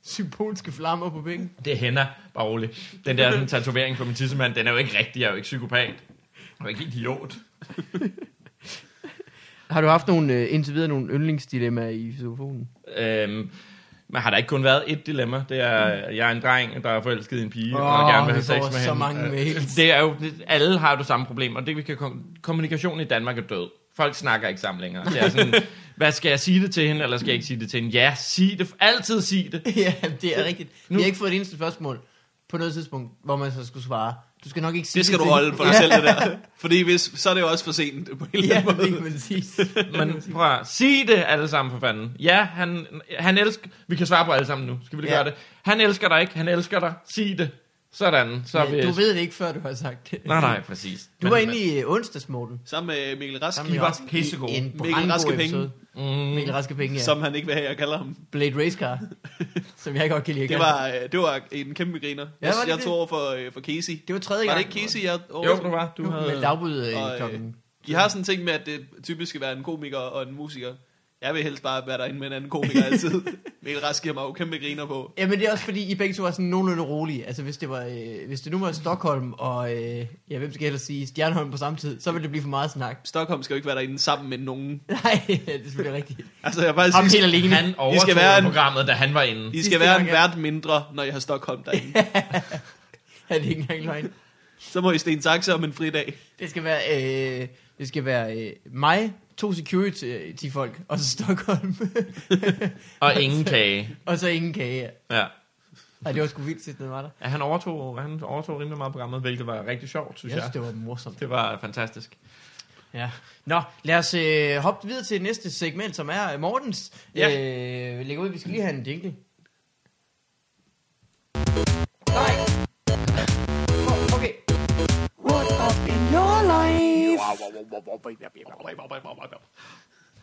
symbolske flammer på pikken. Det er hænder, bare roligt. Den der sådan, tatovering på min tissemand, den er jo ikke rigtig, jeg er jo ikke psykopat. Jeg er jo ikke idiot. Har du haft nogle, øh, indtil videre nogle yndlingsdilemmaer i telefonen? Øhm, men har der ikke kun været et dilemma? Det er, jeg er en dreng, der er forelsket i en pige, Åh, og gerne vil have sex med så hende. mange Øh, mails. Det er jo, det, alle har det samme problem, og det vi kan kom, kommunikation i Danmark er død. Folk snakker ikke sammen længere. Det er sådan, hvad skal jeg sige det til hende, eller skal jeg ikke sige det til hende? Ja, sig det. Altid sig det. ja, det er rigtigt. Vi Nu- har ikke fået et eneste spørgsmål på noget tidspunkt, hvor man så skulle svare. Du skal nok ikke sige Det skal du til- holde for dig selv, det der. Fordi hvis, så er det jo også for sent på en eller Ja, anden måde. det sige. Men prøv at sig det alle sammen for fanden. Ja, han, han elsker... Vi kan svare på alle sammen nu. Skal vi lige Ja. gøre det? Han elsker dig ikke. Han elsker dig. Sig det. Sådan. Så er vi... Du ved det ikke, før du har sagt det. Nej, nej, præcis. Du var inde i øh, onsdags, Morten. Sammen med Mikkel Rask, med var i pissegode. En Mikkel Raske Penge. Mm, Mikkel Raske Penge, ja. som han ikke vil have, jeg kalder ham. Blade Race Car. som jeg godt kan lide. at Det var, øh, det var en kæmpe griner. Ja, Jeg, var det jeg det? tog over for, øh, for Casey. det var tredje Var gang. det ikke Casey, jeg jo, du var. Du Du havde... med dagbud Og, øh, klokken. De har sådan en ting med, at det typisk skal være en komiker og en musiker. Jeg vil helst bare være derinde med en anden komiker altid. Mikkel Rask giver mig jo kæmpe griner på. Ja, men det er også fordi, I begge to var sådan nogenlunde rolige. Altså, hvis det, var, øh, hvis det nu var Stockholm og, øh, ja, hvem skal jeg ellers sige, Stjernholm på samme tid, så ville det blive for meget snak. Stockholm skal jo ikke være derinde sammen med nogen. Nej, det er selvfølgelig rigtigt. Altså, jeg faktisk Ham helt alene. Han overtog skal være en- programmet, da han var inde. I Sidste skal være en vært mindre, når jeg har Stockholm derinde. Ja, det er ikke engang løgn. Så må I sten taxa om en fridag. Det skal være, øh, det skal være øh, mig, to security-folk, og så Stockholm. Og ingen kage. og så ingen kage. Ja. Ej, det var sgu vildt, den var der. ja han, overtog, han overtog rimelig meget programmet, hvilket var rigtig sjovt, synes Jeg jeg. det var morsomt. Det var fantastisk. Ja. Nå, lad os øh, hoppe videre til næste segment, som er øh, Mortens. Ja. Øh, lægger ud, vi skal lige have en jingle.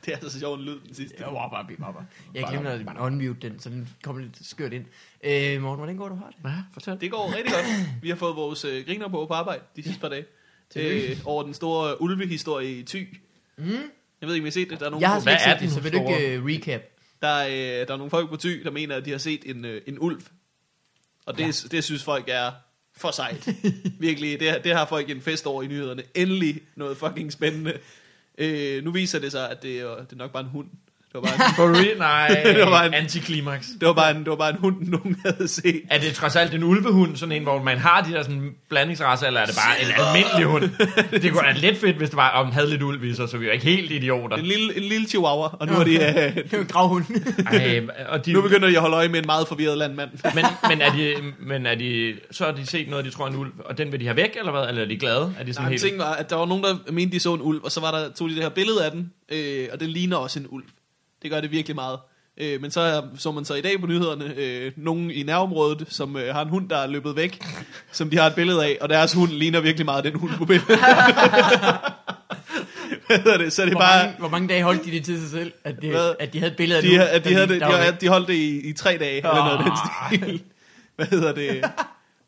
Det er så sjovt en lyd den sidste. Jeg glemte at unmute den, så den kommer lidt skørt ind. Øh, Morten, hvordan går du har det? Ja, fortæl. Det går rigtig godt. Vi har fået vores øh, griner på på arbejde de sidste par dage. Øh, over den store ulvehistorie i Thy. Mm. Jeg ved ikke, om I har set det. Der er nogle, Jeg har slet ikke er set det, så vil du ikke uh, recap? der, er, øh, der er nogle folk på Thy, der mener, at de har set en, øh, en ulv. Og det, ja. det synes folk er for sejt. Virkelig, det, det har folk en fest over i nyhederne. Endelig noget fucking spændende. Øh, nu viser det sig, at det, er- det er nok bare en hund. Det var bare en, For real? Nej, Det var en- antiklimaks. det var bare en, det var bare en hund, nogen havde set. Er det trods alt en ulvehund, sådan en, hvor man har de der sådan blandingsraser, eller er det bare en almindelig hund? Det kunne være lidt fedt, hvis det var, om den havde lidt ulv i sig, så vi er ikke helt idioter. En lille, en lille chihuahua, og nu er de, øh, Det er jo en gravhund. Ej, og de, nu begynder de at holde øje med en meget forvirret landmand. men, men, er de, men er de, så har de set noget, de tror er en ulv, og den vil de have væk, eller hvad? Eller er de glade? Er de sådan Nej, helt... ting var, at der var nogen, der mente, de så en ulv, og så var der, tog de det her billede af den, øh, og det ligner også en ulv. Det gør det virkelig meget. Øh, men så er- så man så i dag på nyhederne øh, nogen i nærområdet, som øh, har en hund, der er løbet væk, som de har et billede af, og deres hund ligner virkelig meget den hund på billedet. Hvad hedder det? Så det Hvor, bare... mange, hvor mange dage holdt de det til sig selv, at, det, Hvad? at de havde et billede af De, nu, har- de, havde det, de, har- væk? de holdt det i, i tre dage, eller noget af den stil. Hvad hedder det?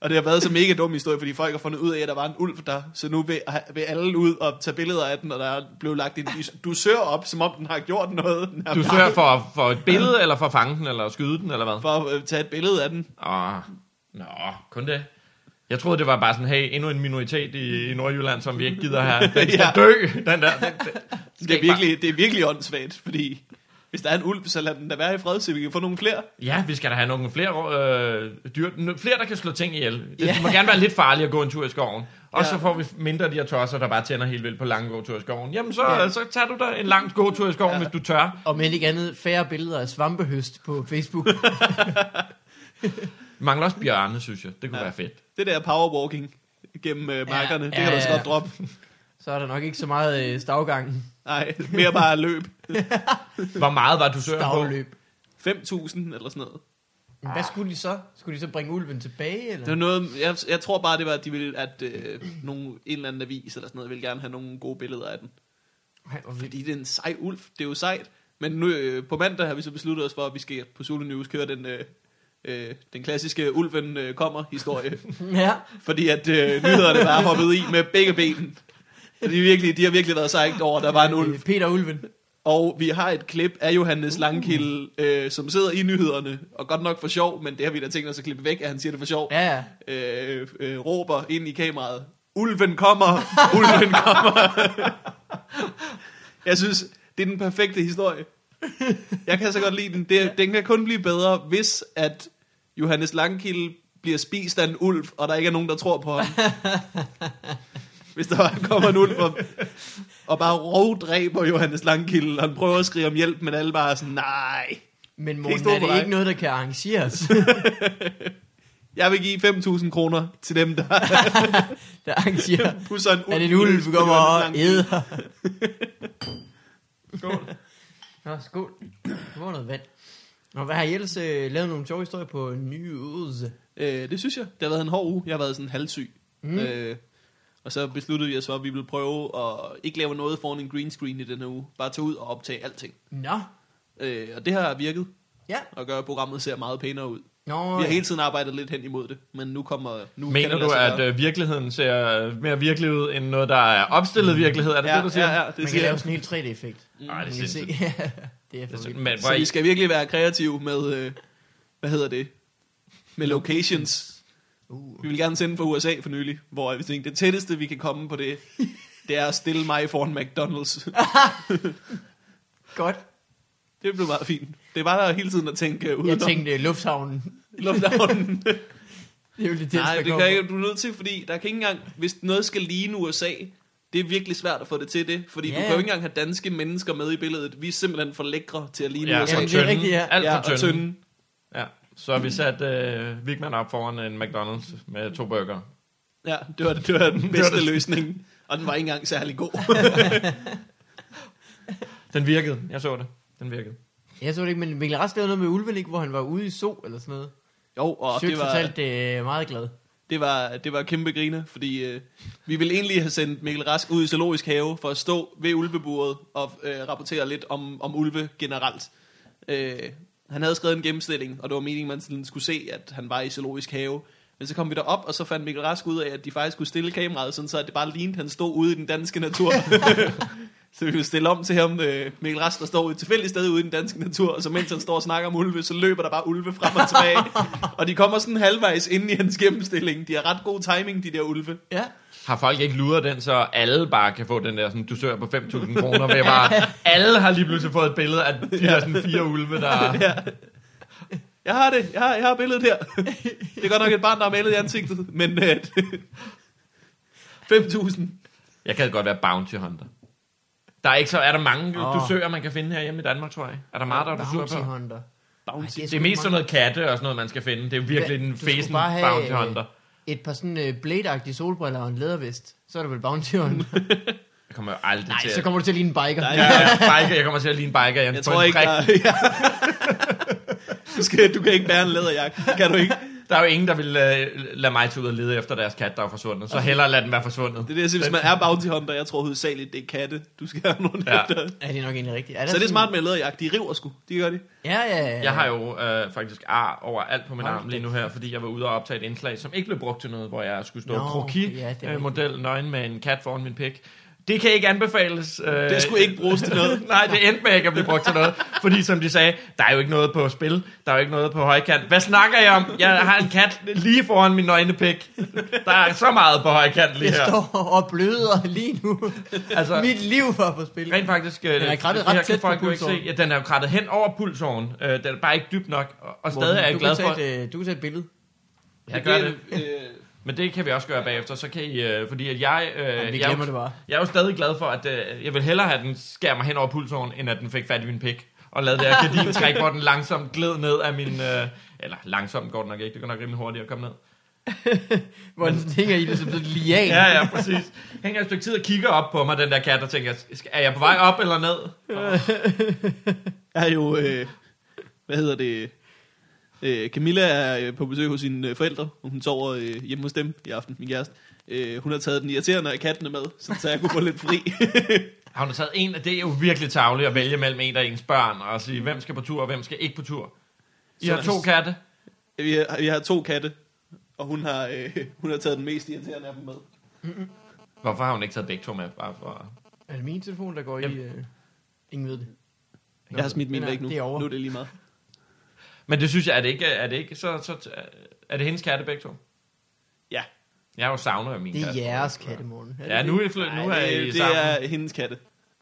Og det har været så mega dum historie, fordi folk har fundet ud af, at der var en ulv der, så nu vil, vil alle ud og tage billeder af den, og der er blevet lagt en dusør op, som om den har gjort noget. Den Du søger for, for et billede, eller for at fange den, eller skyde den, eller hvad? for at øh, tage et billede af den. Åh, nå, kun det. Jeg troede, det var bare sådan, hey, endnu en minoritet i, i Nordjylland, som vi ikke gider have. Den skal Ja. dø, den der. Den, den, skal Det er, bare- virkelig, det er virkelig åndssvagt, fordi hvis der er en ulv, så lad den da være i fred, så vi kan få nogle flere. Ja, vi skal da have nogle flere øh, dyr, n- flere, der kan slå ting ihjel. Det, Ja. det må gerne være lidt farligt at gå en tur i skoven. Og Ja. så får vi mindre af de her tosser, der bare tænder helt vildt på lange gåture i skoven. Jamen, så, Ja. så tager du da en lang gåtur i skoven, ja. hvis du tør. Og med ikke andet færre billeder af svampehøst på Facebook. Mangler også bjørne, synes jeg. Det kunne Ja. være fedt. Det der powerwalking gennem øh, markerne, Ja, det kan ja, du også godt droppe. Så er der nok ikke så meget øh, stavgang. Nej, mere bare løb. Hvor meget var du på? Stavløb. 5.000 eller sådan noget. Men hvad skulle de så? Skulle de så bringe ulven tilbage, eller? Det var noget, jeg, jeg tror bare, det var, at de ville, at øh, nogle, en eller anden avis eller sådan noget, ville gerne have nogle gode billeder af den. Ej, hvor vildt. Fordi det er en sej ulv, det er jo sejt. Men nu øh, på mandag har vi så besluttet os for, at vi skal på Zulu News køre den, øh, øh, den klassiske ulven øh, kommer historie. Ja. fordi at øh, nyhederne bare hoppet i med begge ben. De, er virkelig, de har virkelig været sejt over, der var en ulv. Peter Ulven. Og vi har et klip af Johannes Langkilde, øh, som sidder i nyhederne, og godt nok for sjov, men det har vi da tænkt os at klippe væk, at han siger det for sjov. Ja, ja. Øh, øh, råber ind i kameraet, Ulven kommer, ulven kommer. Jeg synes, det er den perfekte historie. Jeg kan så godt lide den. Det, den kan kun blive bedre, hvis at Johannes Langkilde bliver spist af en ulv, og der ikke er nogen, der tror på ham. Hvis der bare kommer en ulv og, bare rovdræber Johannes Langkilde, og han prøver at skrige om hjælp, men alle bare er sådan, nej. Men Morten, er det ikke noget, der kan arrangeres? Jeg vil give 5.000 kroner til dem, der der arrangerer, pusser en ulv. at en ulv kommer og æder. Skål. Nå, skål. Det var noget vand. Nå, hvad har I ellers øh, lavet nogle sjove historier på news? Øh, det synes jeg. Det har været en hård uge. Jeg har været sådan halvsyg. Mm. Øh, og så besluttede vi os for, at vi ville prøve at ikke lave noget foran en green screen i den her uge. Bare tage ud og optage alting. Nå, Øh, og det har virket. ja. Og gør, at programmet ser meget pænere ud. Nå, Vi har hele tiden arbejdet lidt hen imod det. Men nu kommer... Nu Mener kan det du, at gøre. øh, virkeligheden ser mere virkelig ud, end noget, der er opstillet virkelighed? Er det ja, det, du siger? Ja, ja, det man siger kan lave sådan en helt 3D-effekt. Nej, det er sindssygt. det er for Det er vildt. Men, Så I, skal virkelig være kreative med... Øh, hvad hedder det? Med locations. Uh. Vi vil gerne sende fra USA for nylig, hvor vi tænkte, det tætteste, vi kan komme på det, det er at stille mig foran McDonald's. Godt. Det blev meget fint. Det var der hele tiden at tænke udenom Jeg tænkte øh, lufthavnen. lufthavnen. Det er jo det Nej, det kan ikke, du er nødt til, fordi der kan ikke engang, hvis noget skal ligne USA, det er virkelig svært at få det til det, fordi Ja, ja, du ja. kan jo ikke engang have danske mennesker med i billedet. Vi er simpelthen for lækre til at ligne ja, USA. for Jamen, det er rigtigt, ja. Alt ja, for og tynden. tynde. Ja. Så har vi sat øh, Vigman op foran en McDonald's med to burger. Ja, det var, det var den bedste løsning. Og den var ikke engang særlig god. Den virkede. Jeg så det. Den virkede. Jeg så det ikke, men Mikkel Rask lavede noget med ulven, ikke, hvor han var ude i so eller sådan noget. jo, og Sødt det var, fortalt det er meget glad. det var, det var kæmpe griner, fordi øh, vi ville egentlig have sendt Mikkel Rask ud i zoologisk have for at stå ved ulveburet og øh, rapportere lidt om, om ulve generelt. Øh, han havde skrevet en gennemstilling, og det var meningen, man sådan skulle se, at han var i zoologisk have. Men så kom vi derop, og så fandt Mikkel Rask ud af, at de faktisk skulle stille kameraet, sådan så at det bare lignede, at han stod ude i den danske natur. så vi ville stille om til ham, øh, Mikkel Rask, der står et tilfældigt sted ude i den danske natur, og så mens han står og snakker om ulve, så løber der bare ulve frem og tilbage. og de kommer sådan halvvejs ind i hans gennemstilling. De har ret god timing, de der ulve. Ja. Har folk ikke luret den, så alle bare kan få den der sådan, dusør på 5.000 kroner, ved bare, alle har lige pludselig fået et billede af de der sådan fire ulve, der... Ja. Jeg har det, jeg har, jeg har billedet her. Det er godt nok et barn, der har malet i ansigtet, men øh, 5.000. Jeg kan godt være bounty hunter. Der er ikke så, er der mange oh. dusører, man kan finde her hjemme i Danmark, tror jeg. Er der meget, der er dusør Bounty på? Hunter. Bounty. Ej, Det er mest sådan noget katte og sådan noget, man skal finde. Det er virkelig du skulle fesen bounty hunter. Et par sådan øh, blade solbriller og en lædervest. Så er det vel Bounty Hunter. Jeg kommer jo aldrig Nej, til så at... kommer du til at ligne en biker. Nej, Ja, ja, biker, jeg kommer til at ligne biker. Jeg, Jeg tror ikke, der, ja. du, skal, du kan ikke bære en læderjakke. Kan du ikke? Der er jo ingen, der vil uh, lade mig tage ud og lede efter deres kat, der er forsvundet. Så hellere lade den være forsvundet. Det er det, jeg siger, hvis man er bounty hunter, jeg tror hovedsageligt, det er katte, du skal have nogen Ja. ja. efter. Ja, det er nok egentlig rigtigt. Er Så det er smart med læderjakke. De river sgu. De gør det. Ja, ja, ja. Jeg har jo øh, faktisk ar over alt på min Hold arm lige nu her, fordi jeg var ude og optage et indslag, som ikke blev brugt til noget, hvor jeg skulle stå Nå, kroki ja, øh, model nøgen med en kat foran min pik. Det kan ikke anbefales. Øh, Det skulle ikke bruges til noget. Nej, det endte med ikke at blive brugt til noget. Fordi som de sagde, der er jo ikke noget på spil. Der er jo ikke noget på højkant. Hvad snakker jeg om? Jeg har en kat lige foran min nøgne pik. Der er så meget på højkant lige Jeg her. står og bløder lige nu. Altså, Mit liv var på spil. Rent faktisk, øh, Den er krattet det ret tæt på folk jo ikke se. pulsåren. Ja, den er jo krattet hen over pulsåren. Øh, den er bare ikke dybt nok. Og, og stadig er jeg du glad for... et, Du kan tage et billede. Jeg gør det. Øh, Men det kan vi også gøre bagefter, så kan I, øh, fordi at jeg, øh, Jamen, jeg, jo, det bare. jeg er jo stadig glad for, at øh, jeg vil hellere have, den skærer mig hen over pulsåren, end at den fik fat i min pik, og lavede det her gardintræk, hvor den langsomt gled ned af min, øh, eller langsomt går den nok ikke, det går nok rimelig hurtigt at komme ned. Hvor den hænger i det som sådan lian. Ja, ja, præcis. Hænger et stykke tid og kigger op på mig, den der kat, og tænker, er jeg på vej op eller ned? er jo, øh, hvad hedder det, Øh, Camilla er øh, på besøg hos sine øh, forældre, og hun sover øh, hjemme hos dem i aften, min kæreste. Øh, hun har taget den irriterende af kattene med, sådan, så jeg kunne få lidt fri. Har hun taget en, det er jo virkelig tavligt at vælge mellem en af ens børn, og sige, hvem skal på tur, og hvem skal ikke på tur. I Så- har to katte. vi, har, vi har to katte, og hun har, øh, hun har taget den mest irriterende af dem med. Hvorfor har hun ikke taget begge to med? Bare for... Er det min telefon, der går i... Jamen. Øh, ingen ved det. Jeg har smidt min væk nu. det er over. Nu er det lige meget. Men det synes jeg, er det ikke, er det ikke så, så er det hendes katte begge to? Ja. Jeg har jo savnet af min Det er katte. jeres kattemorgen. Er det Ja, det? nu er, I nu er I det, det sammen. er hendes katte.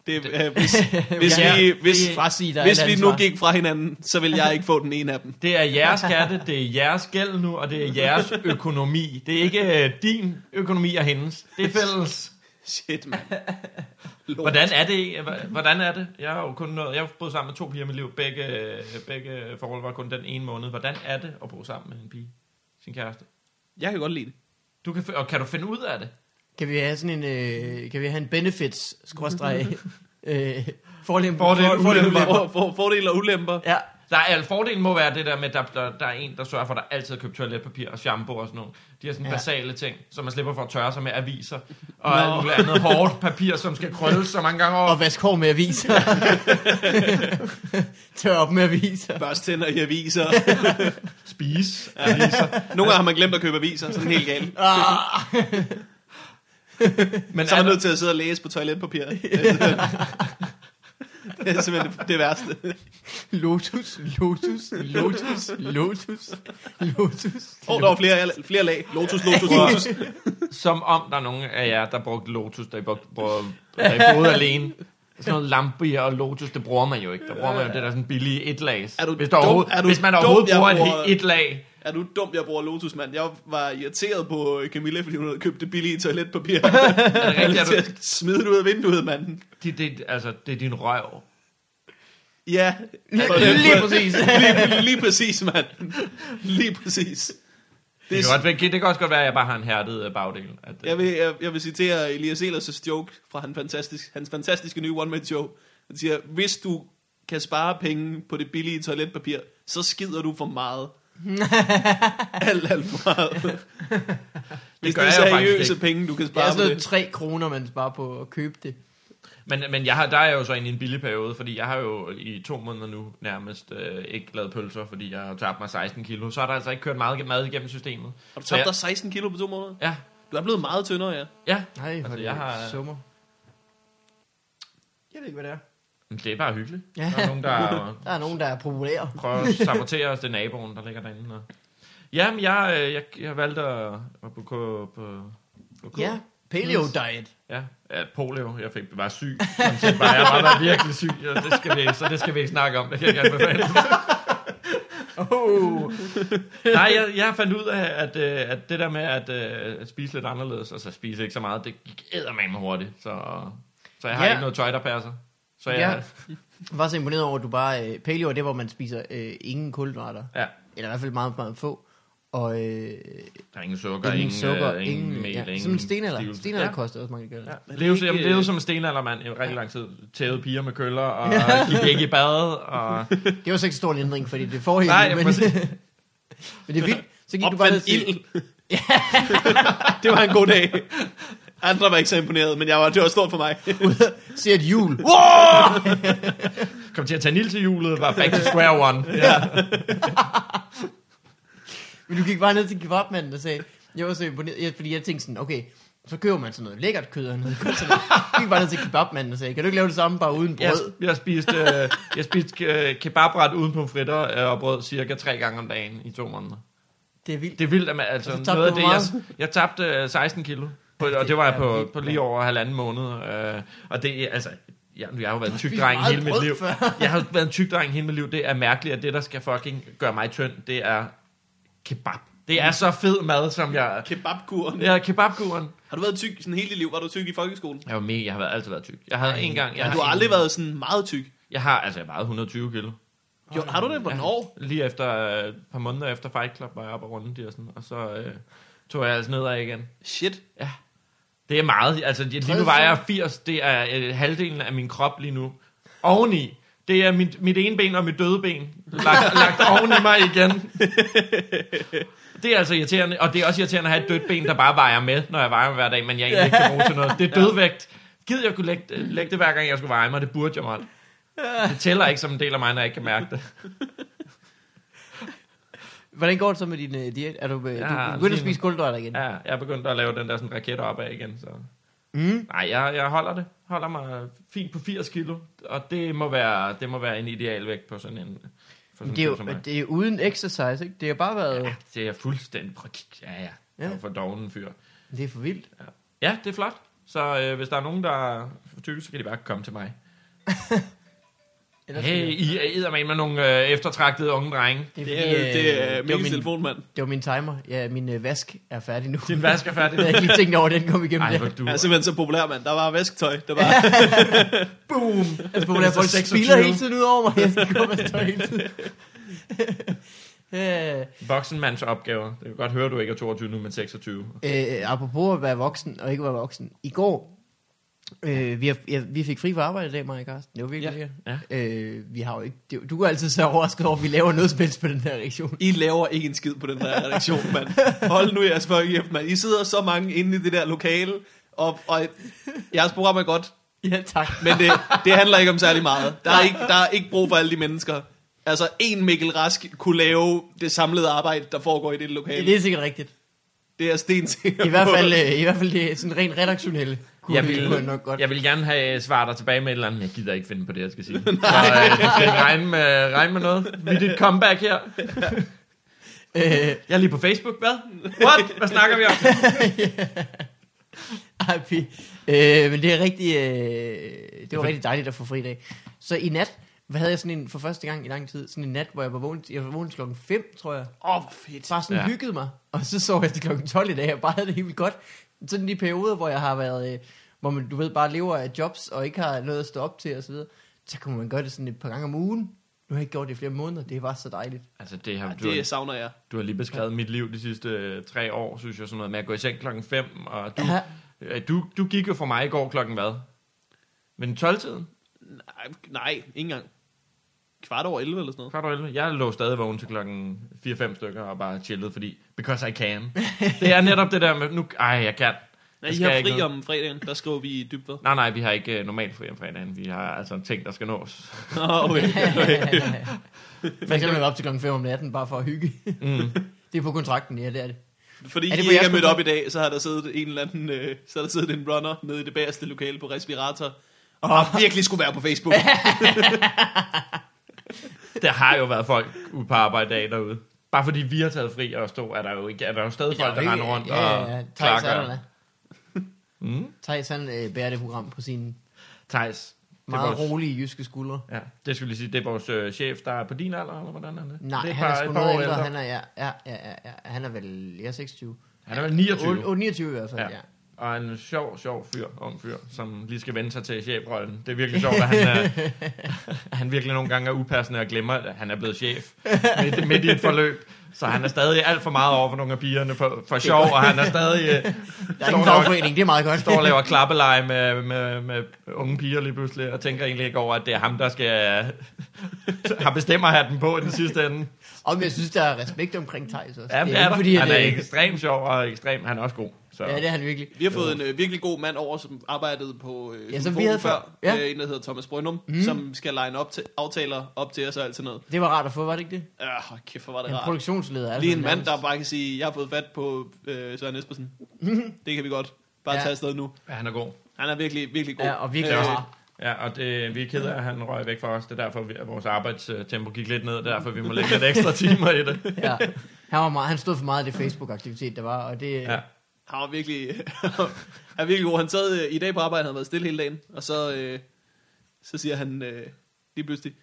Det, er, hvis hvis, Ja, vi, hvis, det er- hvis vi nu gik fra hinanden, så vil jeg ikke få den ene af dem. Det er jeres katte, det er jeres gæld nu, og det er jeres økonomi. Det er ikke øh, din økonomi og hendes. Det er fælles. Shit, mand. Lort. Hvordan er det? Hvordan er det? Jeg har jo kun noget, jeg har boet sammen med to piger i mit liv. Begge, begge forhold var kun den ene måned. Hvordan er det at bo sammen med en pige? Sin kæreste? Jeg kan godt lide det. Du kan, og kan du finde ud af det? Kan vi have sådan en... Øh, kan vi have en benefits skråstreg øh, forlem, Fordel, for. For, for, fordele og ulemper. Ja, Der er, fordelen må være det der med, at der, der, der er en, der sørger for, at der altid er købt toiletpapir og shampoo og sådan noget. De har sådan Ja. basale ting, så man slipper for at tørre sig med aviser. Og Nå. alt muligt andet hårdt papir, som skal krølles så mange gange over. og vask hår med aviser. Tør op med aviser. Børstænder i aviser. spise. aviser. Nogle gange har man glemt at købe aviser, sådan helt galt. Ah, Men Så er man nødt til at sidde og læse på toiletpapir. Det er simpelthen det, det værste. lotus, lotus, lotus, lotus, lotus. Åh, oh, der var flere, flere lag. Lotus, lotus, lotus. som om der er nogen af jer, der brugte Lotus, da I, brugte, da I boede alene. Sådan noget lampe og Lotus, det bruger man jo ikke. Der bruger man jo det der sådan billige etlags. Er du hvis, der dum? Er du hvis man dum, overhovedet jeg bruger et, bruger- et lag. Er du dum, jeg bruger Lotus, mand? Jeg var irriteret på Camilla, fordi hun havde købt det billige toiletpapir. Er det Jeg rigtigt? er Er du, smide det ud af vinduet, mand. det, det, altså, det er din røv. Ja. Lige præcis. lige, lige præcis, mand. Lige præcis. Det Det kan, er, godt, være- det kan godt godt være, at jeg bare har en hærdet øh, bagdel. At, øh, jeg, vil, jeg, jeg vil citere Elias Elers' joke fra hans, fantastisk, hans fantastiske nye one-man-show. Han siger, hvis du kan spare penge på det billige toiletpapir, så skider du for meget. alt, alt for meget. Hvis det, gør er jeg jo faktisk seriøse ikke. penge, du kan Det er spare sådan på noget det. 3 kroner, man sparer på at købe det. Men, men jeg har, der er jo så i en billig periode, fordi jeg har jo i to måneder nu nærmest øh, ikke lavet pølser, fordi jeg har tabt mig 16 kilo. Så har der altså ikke kørt meget mad igennem systemet. Har du tabt jeg- dig 16 kilo på to måneder? Ja, Du er blevet meget tyndere, ja. ja. Nej, Altså, jeg har-. Summer. Jeg ved ikke, hvad det er. Men det er bare hyggeligt. Ja. Der er nogen, der Der er nogen, der er populære. prøver at sabotere os. Det naboen, der ligger derinde. Og... Jamen, jeg, øh, jeg, jeg valgte at, at på, på, på, på. Ja, paleo diet. Ja, ja, polio. Jeg fik var syg. Set bare, jeg bare været virkelig syg. Ja, det skal vi, så det skal vi ikke snakke om. Det kan jeg ikke anbefale. Oh. Nej, jeg, jeg fandt ud af, at, øh, at det der med at, øh, at spise lidt anderledes, altså spise ikke så meget, det gik eddermame hurtigt. Så, så jeg har Ja. ikke noget tøj, der passer. Så jeg, Ja. Jeg var så imponeret over, at du bare... Øh, paleo det, hvor man spiser øh, ingen kulhydrater. ja. Eller i hvert fald meget, meget få. Og øh, Der er ingen sukker, ingen, ingen, sukker, øh, ingen, ingen, mel, ja, ingen Som en stenalder. stivelse. Stenalder Ja. koster også mange gælder. Ja. Leve, ikke, ikke, leve øh, som en stenaldermand i rigtig lang tid. Tævede piger med køller, og gik ikke i bad. Og... Det var så ikke så stor en ændring, fordi det forhældte. Nej, men, præcis. men det er vildt. Så gik du bare ned Opfandt til... ild. det var en god dag. Andre var ikke så imponeret, men jeg var, det var stort for mig. Se et hjul. Kom til at tage Nils til julet, var back to square one. Ja. Men du gik bare ned til kebabmanden og sagde... Jeg var så imponeret, fordi jeg tænkte sådan, okay, så køber man sådan noget lækkert kød. Så jeg gik bare ned til kebabmanden og sagde, kan du ikke lave det samme bare uden Jeg, brød? jeg spiste, øh, jeg spiste øh, kebabret uden pomfritter øh, og brød cirka tre gange om dagen i to måneder. Det er vildt. Det er vildt, at man, altså, Og så tabte noget af det, jeg, jeg tabte øh, 16 kilo, på, og Det det var jeg på, vildt, på lige over halvanden måned. Øh, og det altså, jeg, jeg har jo været en tyk dreng hele mit liv. før. Jeg har været en tyk dreng hele mit liv. Det er mærkeligt, at det, der skal fucking gøre mig tynd, det er kebab. Det er så fed mad, som jeg... Kebabkuren. Ja, kebabkuren. Har du været tyk sådan hele dit liv? Var du tyk i folkeskolen? Jeg var mega, jeg har været, altid været tyk. Jeg havde en gang... Jeg, Ja, du har aldrig været sådan meget tyk. Jeg har, altså, jeg vejede 120 kilo. Jo, har du det? Hvornår? Lige efter øh, et par måneder efter Fight Club var jeg oppe og runde de og sådan, og så øh, tog jeg altså nedad igen. Shit. Det er meget, altså lige nu vejer jeg 80, det er øh, halvdelen af min krop lige nu. Oveni Det er mit, mit ene ben og mit døde ben lagt, lagt oven i mig igen. Det er altså irriterende, og det er også irriterende at have et dødt ben, der bare vejer med, når jeg vejer hver dag, men jeg egentlig ikke kan bruge til noget. Det er dødvægt. Gid jeg kunne lægge, lægge det hver gang, jeg skulle veje mig. Det burde jeg mig. Det tæller ikke som en del af mig, når jeg ikke kan mærke det. Hvordan går det så med din uh, diæt? Er du, uh, Ja, du begyndt at spise kulhydrater igen? Ja, jeg er begyndt at lave den der sådan raket opad igen, så... Mm. Nej, jeg, jeg holder det. Holder mig fint på 80 kilo, og det må være, det må være en ideal vægt på sådan en... For sådan Det er, en jo, mig. det er uden exercise, ikke? Det har bare været... Ja, det er fuldstændig... Ja, ja. Jeg er Ja. for doven en fyr. Det er for vildt. Ja, det er flot. Så øh, hvis der er nogen, der er for tykke, så kan de bare komme til mig. Ellers Hey, I er med med nogle øh, eftertragtede unge drenge. det, er Det fordi, er, det øh, er det, var Mikkels min, telefonmand. det var min timer. Ja, min uh, vask er færdig nu. Din vask er færdig. Jeg havde ikke lige tænkt over, den kom igennem Ej, du... Er simpelthen så populær, mand. Der var vasketøj. Der var... boom! Altså, populære folk 26. spiller hele tiden ud over mig. Jeg skal gå med støj hele tiden. Øh, Voksenmands opgaver. Det kan godt høre, du ikke er 22 nu, men 26. øh, apropos at være voksen og ikke være voksen. I går, øh, vi, har, ja, vi fik fri for arbejde i dag, Maja Karsten. Det var virkelig Ja. lækkert. Øh, vi har jo ikke, det, du er altid så overrasket over, at vi laver noget spændt på den her reaktion. I laver ikke en skid på den her redaktion, mand. Hold nu jeres fucking kæft, mand. I sidder så mange inde i det der lokale, og, og jeres program er godt, Ja, tak. men det, det handler ikke om særlig meget. Der er, ikke, der er ikke brug for alle de mennesker. Altså, en Mikkel Rask kunne lave det samlede arbejde, der foregår i det lokale. Det er sikkert rigtigt. Det er stensikker I hvert fald, øh, i hvert fald det er sådan rent redaktionelle. Kunne Jeg vi- vil, jeg nok godt. jeg vil gerne have svaret dig tilbage med et eller andet, jeg gider ikke finde på det, jeg skal sige. Så øh, skal ikke regne med, regne med noget. Vi er dit comeback her. Øh, Jeg er lige på Facebook, hvad? What? Hvad snakker vi om? Ej, øh, men det er rigtig, øh, det var rigtig dejligt at få fri dag. Så i nat, hvad havde jeg sådan en, for første gang i lang tid, sådan en nat, hvor jeg var vågen, jeg var vågen klokken 5, tror jeg. Åh, oh, hvor fedt. Bare sådan ja. hyggede mig. Og så sov jeg til klokken 12 i dag, og bare havde det helt vildt godt. Sådan de perioder, hvor jeg har været, øh, hvor man, du ved, bare lever af jobs, og ikke har noget at stå op til, og så videre. Så kunne man gøre det sådan et par gange om ugen. Nu har jeg ikke gjort det i flere måneder, det var så dejligt. Altså, det har, Ja, du, har, det savner jeg. du har lige beskrevet mit liv de sidste øh, tre år, synes jeg, sådan noget med at gå i seng klokken 5, og du, Ja. øh, du, du gik jo for mig i går klokken hvad? Men 12-tiden? Nej, nej, ikke engang. Kvart over 11 eller sådan noget. Kvart over 11. Jeg lå stadig vågen til klokken 4-5 stykker og bare chillede, fordi, because I can. det er netop det der med, nu, ej, jeg kan. Nej, Jeg I skal har ikke fri noget. om fredagen, der skriver vi i dybvad. Nej, nej, vi har ikke uh, normalt fri om fredagen. Vi har altså en ting, der skal nås. okay. For eksempel op til klokken 5 om natten, bare for at hygge. Mm. det er på kontrakten, ja, det er det. Fordi Er det I ikke er mødt op i dag, så har der siddet en eller anden, øh, så har der siddet en runner nede i det bagerste lokale på respirator, og Åh. virkelig skulle være på Facebook. Der har jo været folk ude på arbejde dag derude. Bare fordi vi har taget fri og stå, er der jo, ikke, er der jo stadig folk, der render rundt ja, og ja, ja. Er der klakker. Mm. Thijs, han øh, bærer det program på sine Thijs. Er meget vores, rolige jyske skuldre. ja, det skulle lige sige, det er vores øh, chef, der er på din alder, eller hvordan er det? Nej, det han er bare sgu et par noget ældre. Han er, ja, ja, ja, ja, ja, han er vel, jeg er 26. Han er vel 29. 8, 29 i hvert fald, Ja. ja. Og en sjov, sjov fyr, ung fyr, som lige skal vende sig til chefrollen. Det er virkelig sjovt, at han, er, han virkelig nogle gange er upassende og glemmer, at han er blevet chef midt, midt i et forløb. Så han er stadig alt for meget over for nogle af pigerne for, for sjov, og han er stadig øh, Der er der- fagforening, det er meget godt. står og laver klappeleje med, med, med unge piger lige pludselig, og tænker egentlig ikke over, at det er ham, der skal har bestemmer hatten på i den sidste ende. Og jeg synes, der er respekt omkring Thijs også. Ja, det er ikke der. fordi, Han er øh, ekstremt sjov og ekstrem. Han er også god. Så. Ja, det er han virkelig. Vi har fået en øh, virkelig god mand over, som arbejdede på øh, Ja, som vi havde før. Ja. Øh, en, der hedder Thomas Brøndum, Mhm. mm. som skal line op til, aftaler op til os og alt sådan noget. Det var rart at få, var det ikke det? Ja, hold kæft, hvor var det En rart. produktionsleder. altså Lige en mand, nærmest. der bare kan sige, jeg har fået fat på øh, Søren Espersen. det kan vi godt. Bare Ja. ja. tage afsted nu. Ja, han er god. Han er virkelig, virkelig god. Ja, og virkelig Øh, rar. Ja, og det, vi er ked af, at han røg væk fra os. Det er derfor, vi, at vores arbejdstempo gik lidt ned. Det er derfor, vi må lægge lidt ekstra timer i det. Ja. Han, var meget, han stod for meget af det Facebook-aktivitet, der var, og det... Ja. Han var virkelig, han er virkelig god. Han sad øh, i dag på arbejde, han havde været stille hele dagen, og så, øh, så siger han øh, lige pludselig,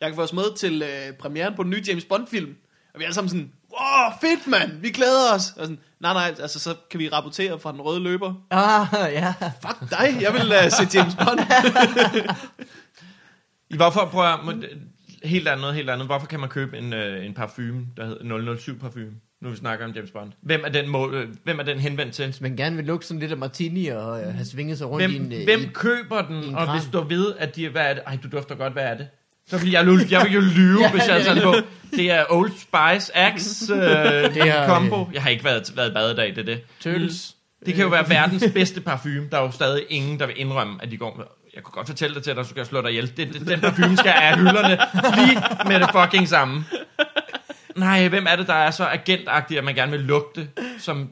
jeg kan få os med til øh, premieren på den nye James Bond-film. Og vi er alle sammen sådan, wow, fedt mand, vi glæder os. Og sådan, nej, nej, altså så kan vi rapportere fra den røde løber. Ah, ja. Fuck dig, jeg vil uh, se James Bond. Hvorfor, prøv at, må- helt andet, helt andet. Hvorfor kan man købe en, øh, en parfume, der hedder 007 parfume? Nu vi snakker om James Bond. Hvem er den, mål, øh, hvem er den henvendt til? Hvis man gerne vil lukke sådan lidt af martini og øh, have svinget sig rundt Hvem, i en... øh, hvem i, køber den, og hvis du ved, at de, hvad er det? Ej, du dufter godt, hvad er det? Så ville jeg, jeg ville jo lyve, Ja, hvis jeg det taget på. Det er Old Spice Axe øh, Det er, combo. Jeg har ikke været, været bad i dag, det er det. Turtles. Det kan jo være verdens bedste parfume. Der er jo stadig ingen, der vil indrømme, at de går med... Jeg kunne godt fortælle det til dig, så skal jeg slå dig ihjel. Det, det, den parfume skal af hylderne lige med det fucking samme. Nej, hvem er det, der er så agentagtig, at man gerne vil lugte, som...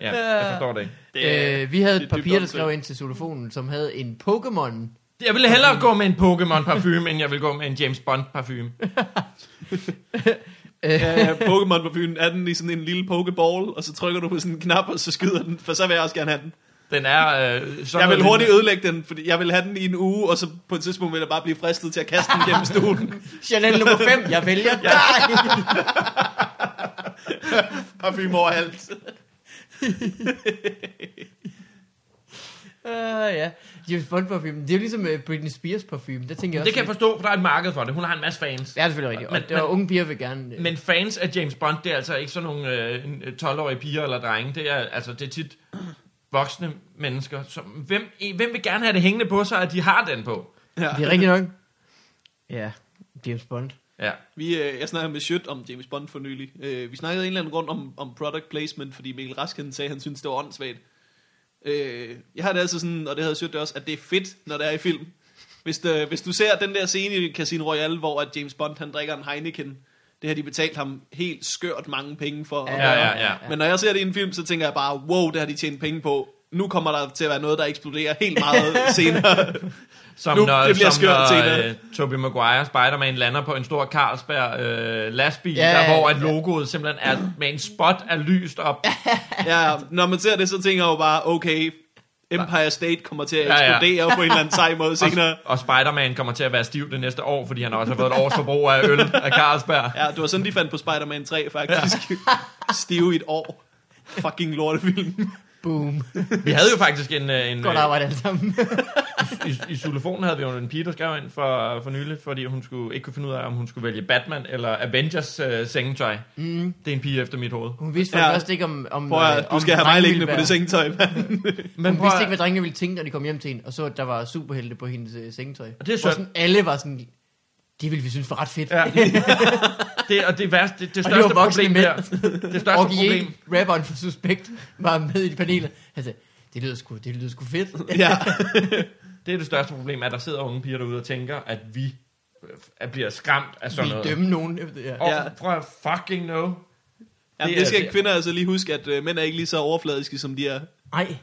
Ja, jeg forstår det ikke. Det Øh, vi havde et papir, der skrev ind til xylofonen, som havde en Pokémon. Jeg ville hellere gå med en Pokémon parfume, end jeg vil gå med en James Bond parfume. Ja, ja, Pokémon på byen, er den i sådan en lille pokeball, og så trykker du på sådan en knap, og så skyder den, for så vil jeg også gerne have den. Den er... Øh, sådan Jeg vil hurtigt ødelægge den, fordi jeg vil have den i en uge, og så på et tidspunkt vil jeg bare blive fristet til at kaste den gennem stolen. Chanel nummer 5, jeg vælger dig. Parfume overalt. Uh, ja, James Bond parfume. Det er jo ligesom uh, Britney Spears parfume. Det tænker jeg også. Det kan jeg lidt. forstå, for der er et marked for det. Hun har en masse fans. Det er selvfølgelig rigtigt. Men- Men, men, og unge piger vil gerne... øh, Men fans af James Bond, det er altså ikke sådan nogle øh, 12-årige piger eller drenge. Det er, altså, det er tit voksne mennesker. Som, hvem, hvem vil gerne have det hængende på sig, at de har den på? Ja. Det er rigtigt nok. Ja, James Bond. Ja. Vi, øh, jeg snakkede med Sjøt om James Bond for nylig. Øh, vi snakkede en eller anden grund om, om product placement, fordi Mikkel Rasken sagde, at han syntes, det var åndssvagt. Øh, jeg har det altså sådan, og det havde det også, at det er fedt, når det er i film. Hvis, det, hvis du ser den der scene i Casino Royale, hvor at James Bond han drikker en Heineken, det har de betalt ham helt skørt mange penge for. Ja, gøre. ja, ja. Men når jeg ser det i en film, så tænker jeg bare, wow, det har de tjent penge på. Nu kommer der til at være noget, der eksploderer helt meget senere. Som Nu, når, det bliver som skørt når senere. øh, Tobey Maguire, Spider-Man, lander på en stor Carlsberg øh, lastbil, Ja, der, hvor ja, at ja. logoet simpelthen er med en spot er lyst op. ja, når man ser det, så tænker jeg jo bare, okay, Empire State kommer til at Ja, ja. eksplodere på en eller anden sej måde senere. Og, og Spider-Man kommer til at være stiv det næste år, fordi han også har fået et års forbrug af øl af Carlsberg. Ja, det var sådan, de fandt på Spider-Man 3, faktisk. Stive i et år. Fucking lortefilm. Boom. Vi havde jo faktisk en, øh, en Godt arbejde alle sammen. i, i Xylofonen havde vi jo en pige, der skrev ind for, for nylig, fordi hun skulle ikke kunne finde ud af, om hun skulle vælge Batman eller Avengers øh, sengetøj. Mm. Det er en pige efter mit hoved. Hun vidste for Ja. det første ikke om... om Prøv øh, at, du om skal have mig liggende på det sengetøj. Men Hun prøv, vidste ikke, hvad drengene ville tænke, når de kom hjem til hende, og så, at der var superhelte på hendes øh, sengetøj. Og det er synd. sådan, alle var sådan, det ville vi synes var ret fedt. Ja. det, og det værste, det, det Og det største var voksne problem mænd. der, det største Og problem, rapperen for Suspekt, var med i panelet. Han sagde, det lyder sgu, det lyder sgu fedt. ja. det er det største problem, at der sidder unge piger derude og tænker, at vi øh, at bliver skræmt af sådan Vi noget. dømme nogen det her. Og Ja. prøv at fucking know. Jamen, Det det skal det- kvinder altså lige huske, at øh, mænd er ikke lige så overfladiske, som de er. Ej,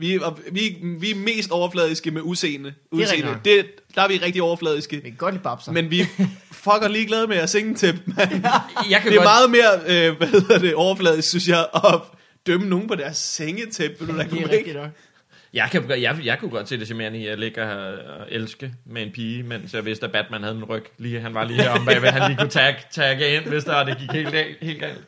Vi, er- vi, vi er mest overfladiske med udseende. er udseende. nok. Det, der er vi rigtig overfladiske. vi kan godt lide babser. Men vi fucker ligeglade med at synge til dem. Jeg kan Det er godt, meget mere, øh, hvad hedder det, overfladisk, synes jeg, at dømme nogen på deres sengetæppe. Vil du da det er ikke? rigtigt nok. jeg, kan, jeg, jeg kunne godt se det charmerende i at ligge og og elske med en pige, mens jeg vidste, at Batman havde en ryg. Lige, han var lige herom bagved, han lige kunne tag, tagge ind, hvis der det gik helt. Helt galt.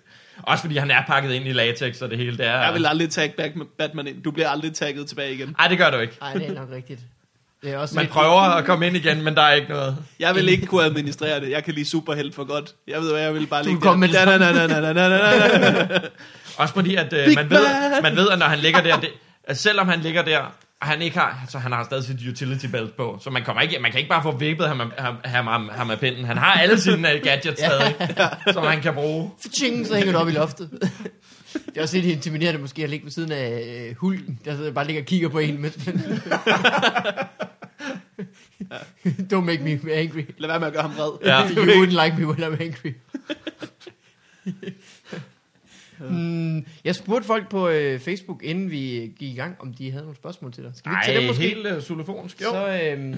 Også fordi han er pakket ind i latex, og det hele det er... Jeg vil aldrig tagge Batman- Batman ind. Du bliver aldrig tagget tilbage igen. Ej, det gør du ikke. Ej, det er nok rigtigt. Det er også Man prøver at komme ind igen, men der er ikke noget. Jeg vil ikke kunne administrere det. Jeg kan lide superhelt for godt. Jeg ved hvad, jeg vil bare Du ligge kom med det der. Na, na, na, na, na, na. Også fordi, at øh, man, ved, man ved, at når han ligger der, det, at selvom han ligger der, han ikke har, så han har stadig sit utility belt på, så man, kommer ikke, man kan ikke bare få vippet ham, ham, ham, ham, ham af pinden. Han har alle sine øh, gadgets Ja. stadig, som han kan bruge. Ching, så hænger du op i loftet. Det er også lidt intimiderende måske at ligge ved siden af øh, hulken, der sidder bare ligger og kigger på en. Mens Don't make me angry. Lad være med at gøre ham vred. Ja. You wouldn't like me when I'm angry. Mm, jeg spurgte folk på øh, Facebook, inden vi gik i gang, om de havde nogle spørgsmål til dig. Skal vi ikke tage dem måske? helt uh, xylofonsk. Jo. Så øh,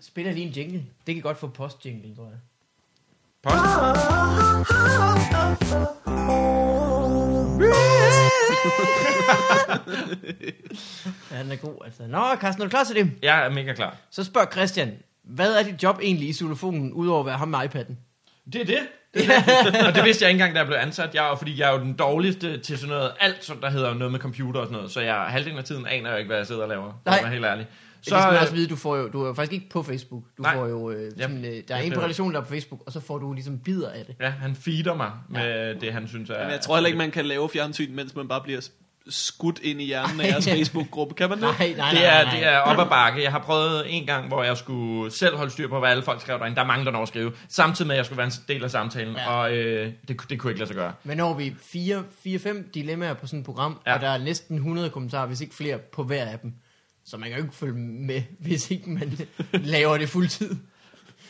spiller lige en jingle. Det kan godt få post-jingle, tror jeg. Post. Ja, den er god, altså. Nå, Carsten, er du klar til det? Jeg er mega klar. Så spørger Christian, hvad er dit job egentlig i xylofonen, udover at være ham med iPad'en? Det er det. Det. og det vidste jeg ikke engang, da jeg blev ansat. Jeg fordi jeg er jo den dårligste til sådan noget, alt som der hedder noget med computer og sådan noget. Så jeg halvdelen af tiden aner jeg ikke, hvad jeg sidder og laver. Nej. være helt ærlig. Så, det skal man også vide, du får jo, du er jo faktisk ikke på Facebook. Du Nej. får jo, øh, sådan, øh, der er en på relationen, der er på Facebook, og så får du ligesom bidder af det. Ja, han feeder mig med det, han synes er... Men jeg tror heller ikke, man kan lave fjernsyn, mens man bare bliver skudt ind i hjernen af jeres Facebook-gruppe. Kan man det? Nej, nej, nej, Det er, nej, det er op ad bakke. Jeg har prøvet en gang, hvor jeg skulle selv holde styr på, hvad alle folk skrev derinde. Der er mange, der når at skrive. Samtidig med, at jeg skulle være en del af samtalen. Ja. Og øh, det, det kunne ikke lade sig gøre. Men når vi 4-5 dilemmaer på sådan et program. Ja. og der er næsten 100 kommentarer, hvis ikke flere på hver af dem, så man kan jo ikke følge med, hvis ikke man laver det fuldtid.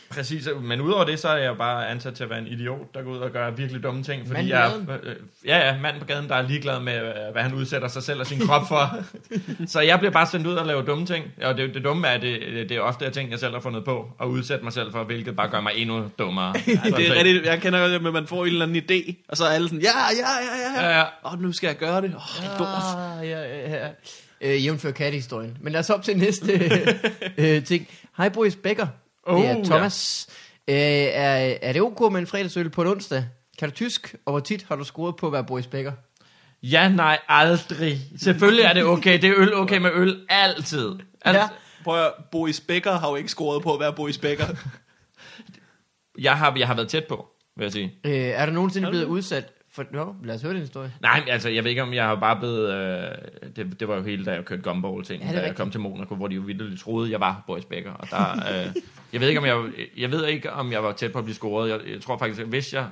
Præcis, men udover det, så er jeg bare ansat til at være en idiot, der går ud og gør virkelig dumme ting. Fordi jeg, gaden? øh, ja, ja, manden på gaden, der er ligeglad med, øh, hvad han udsætter sig selv og sin krop for. så jeg bliver bare sendt ud og lave dumme ting. Og det, det dumme er, at det, det er ofte af ting, jeg selv har fundet på, og udsætte mig selv for, hvilket bare gør mig endnu dummere. Det er rigtigt, jeg kender godt det, men man får en eller anden idé, og så er alle sådan, ja, ja, ja, ja, Ja, ja. ja. Og nu skal jeg gøre det. Åh, det er dumt. Ah, ja, ja, ja. Øh, jævnfør kattehistorien. Men lad os op til næste øh, ting. Hej Boris Becker. Oh, det er Thomas. Øh, er, er det ok med en fredagsøl på en onsdag? Kan du tysk? Og hvor tit har du scoret på at være Boris Becker? Ja, nej, aldrig. Selvfølgelig er det okay. Det er øl okay med øl altid. Alt, Ja. ja. Prøv at, høre, Boris Becker har jo ikke scoret på at være Boris Becker. jeg, har, jeg har været tæt på, vil jeg sige. Øh, er du nogensinde blevet udsat for... Nå, lad os høre din historie. Nej, altså, jeg ved ikke, om jeg har bare blevet... Øh, det, det var jo hele, da jeg kørte gumball ting, Ja, da jeg kom til Monaco, hvor de jo vildt troede, jeg var Boris Becker. Og der, øh, jeg, ved ikke, om jeg, jeg ved ikke, om jeg var tæt på at blive scoret. Jeg, jeg tror faktisk, at hvis jeg...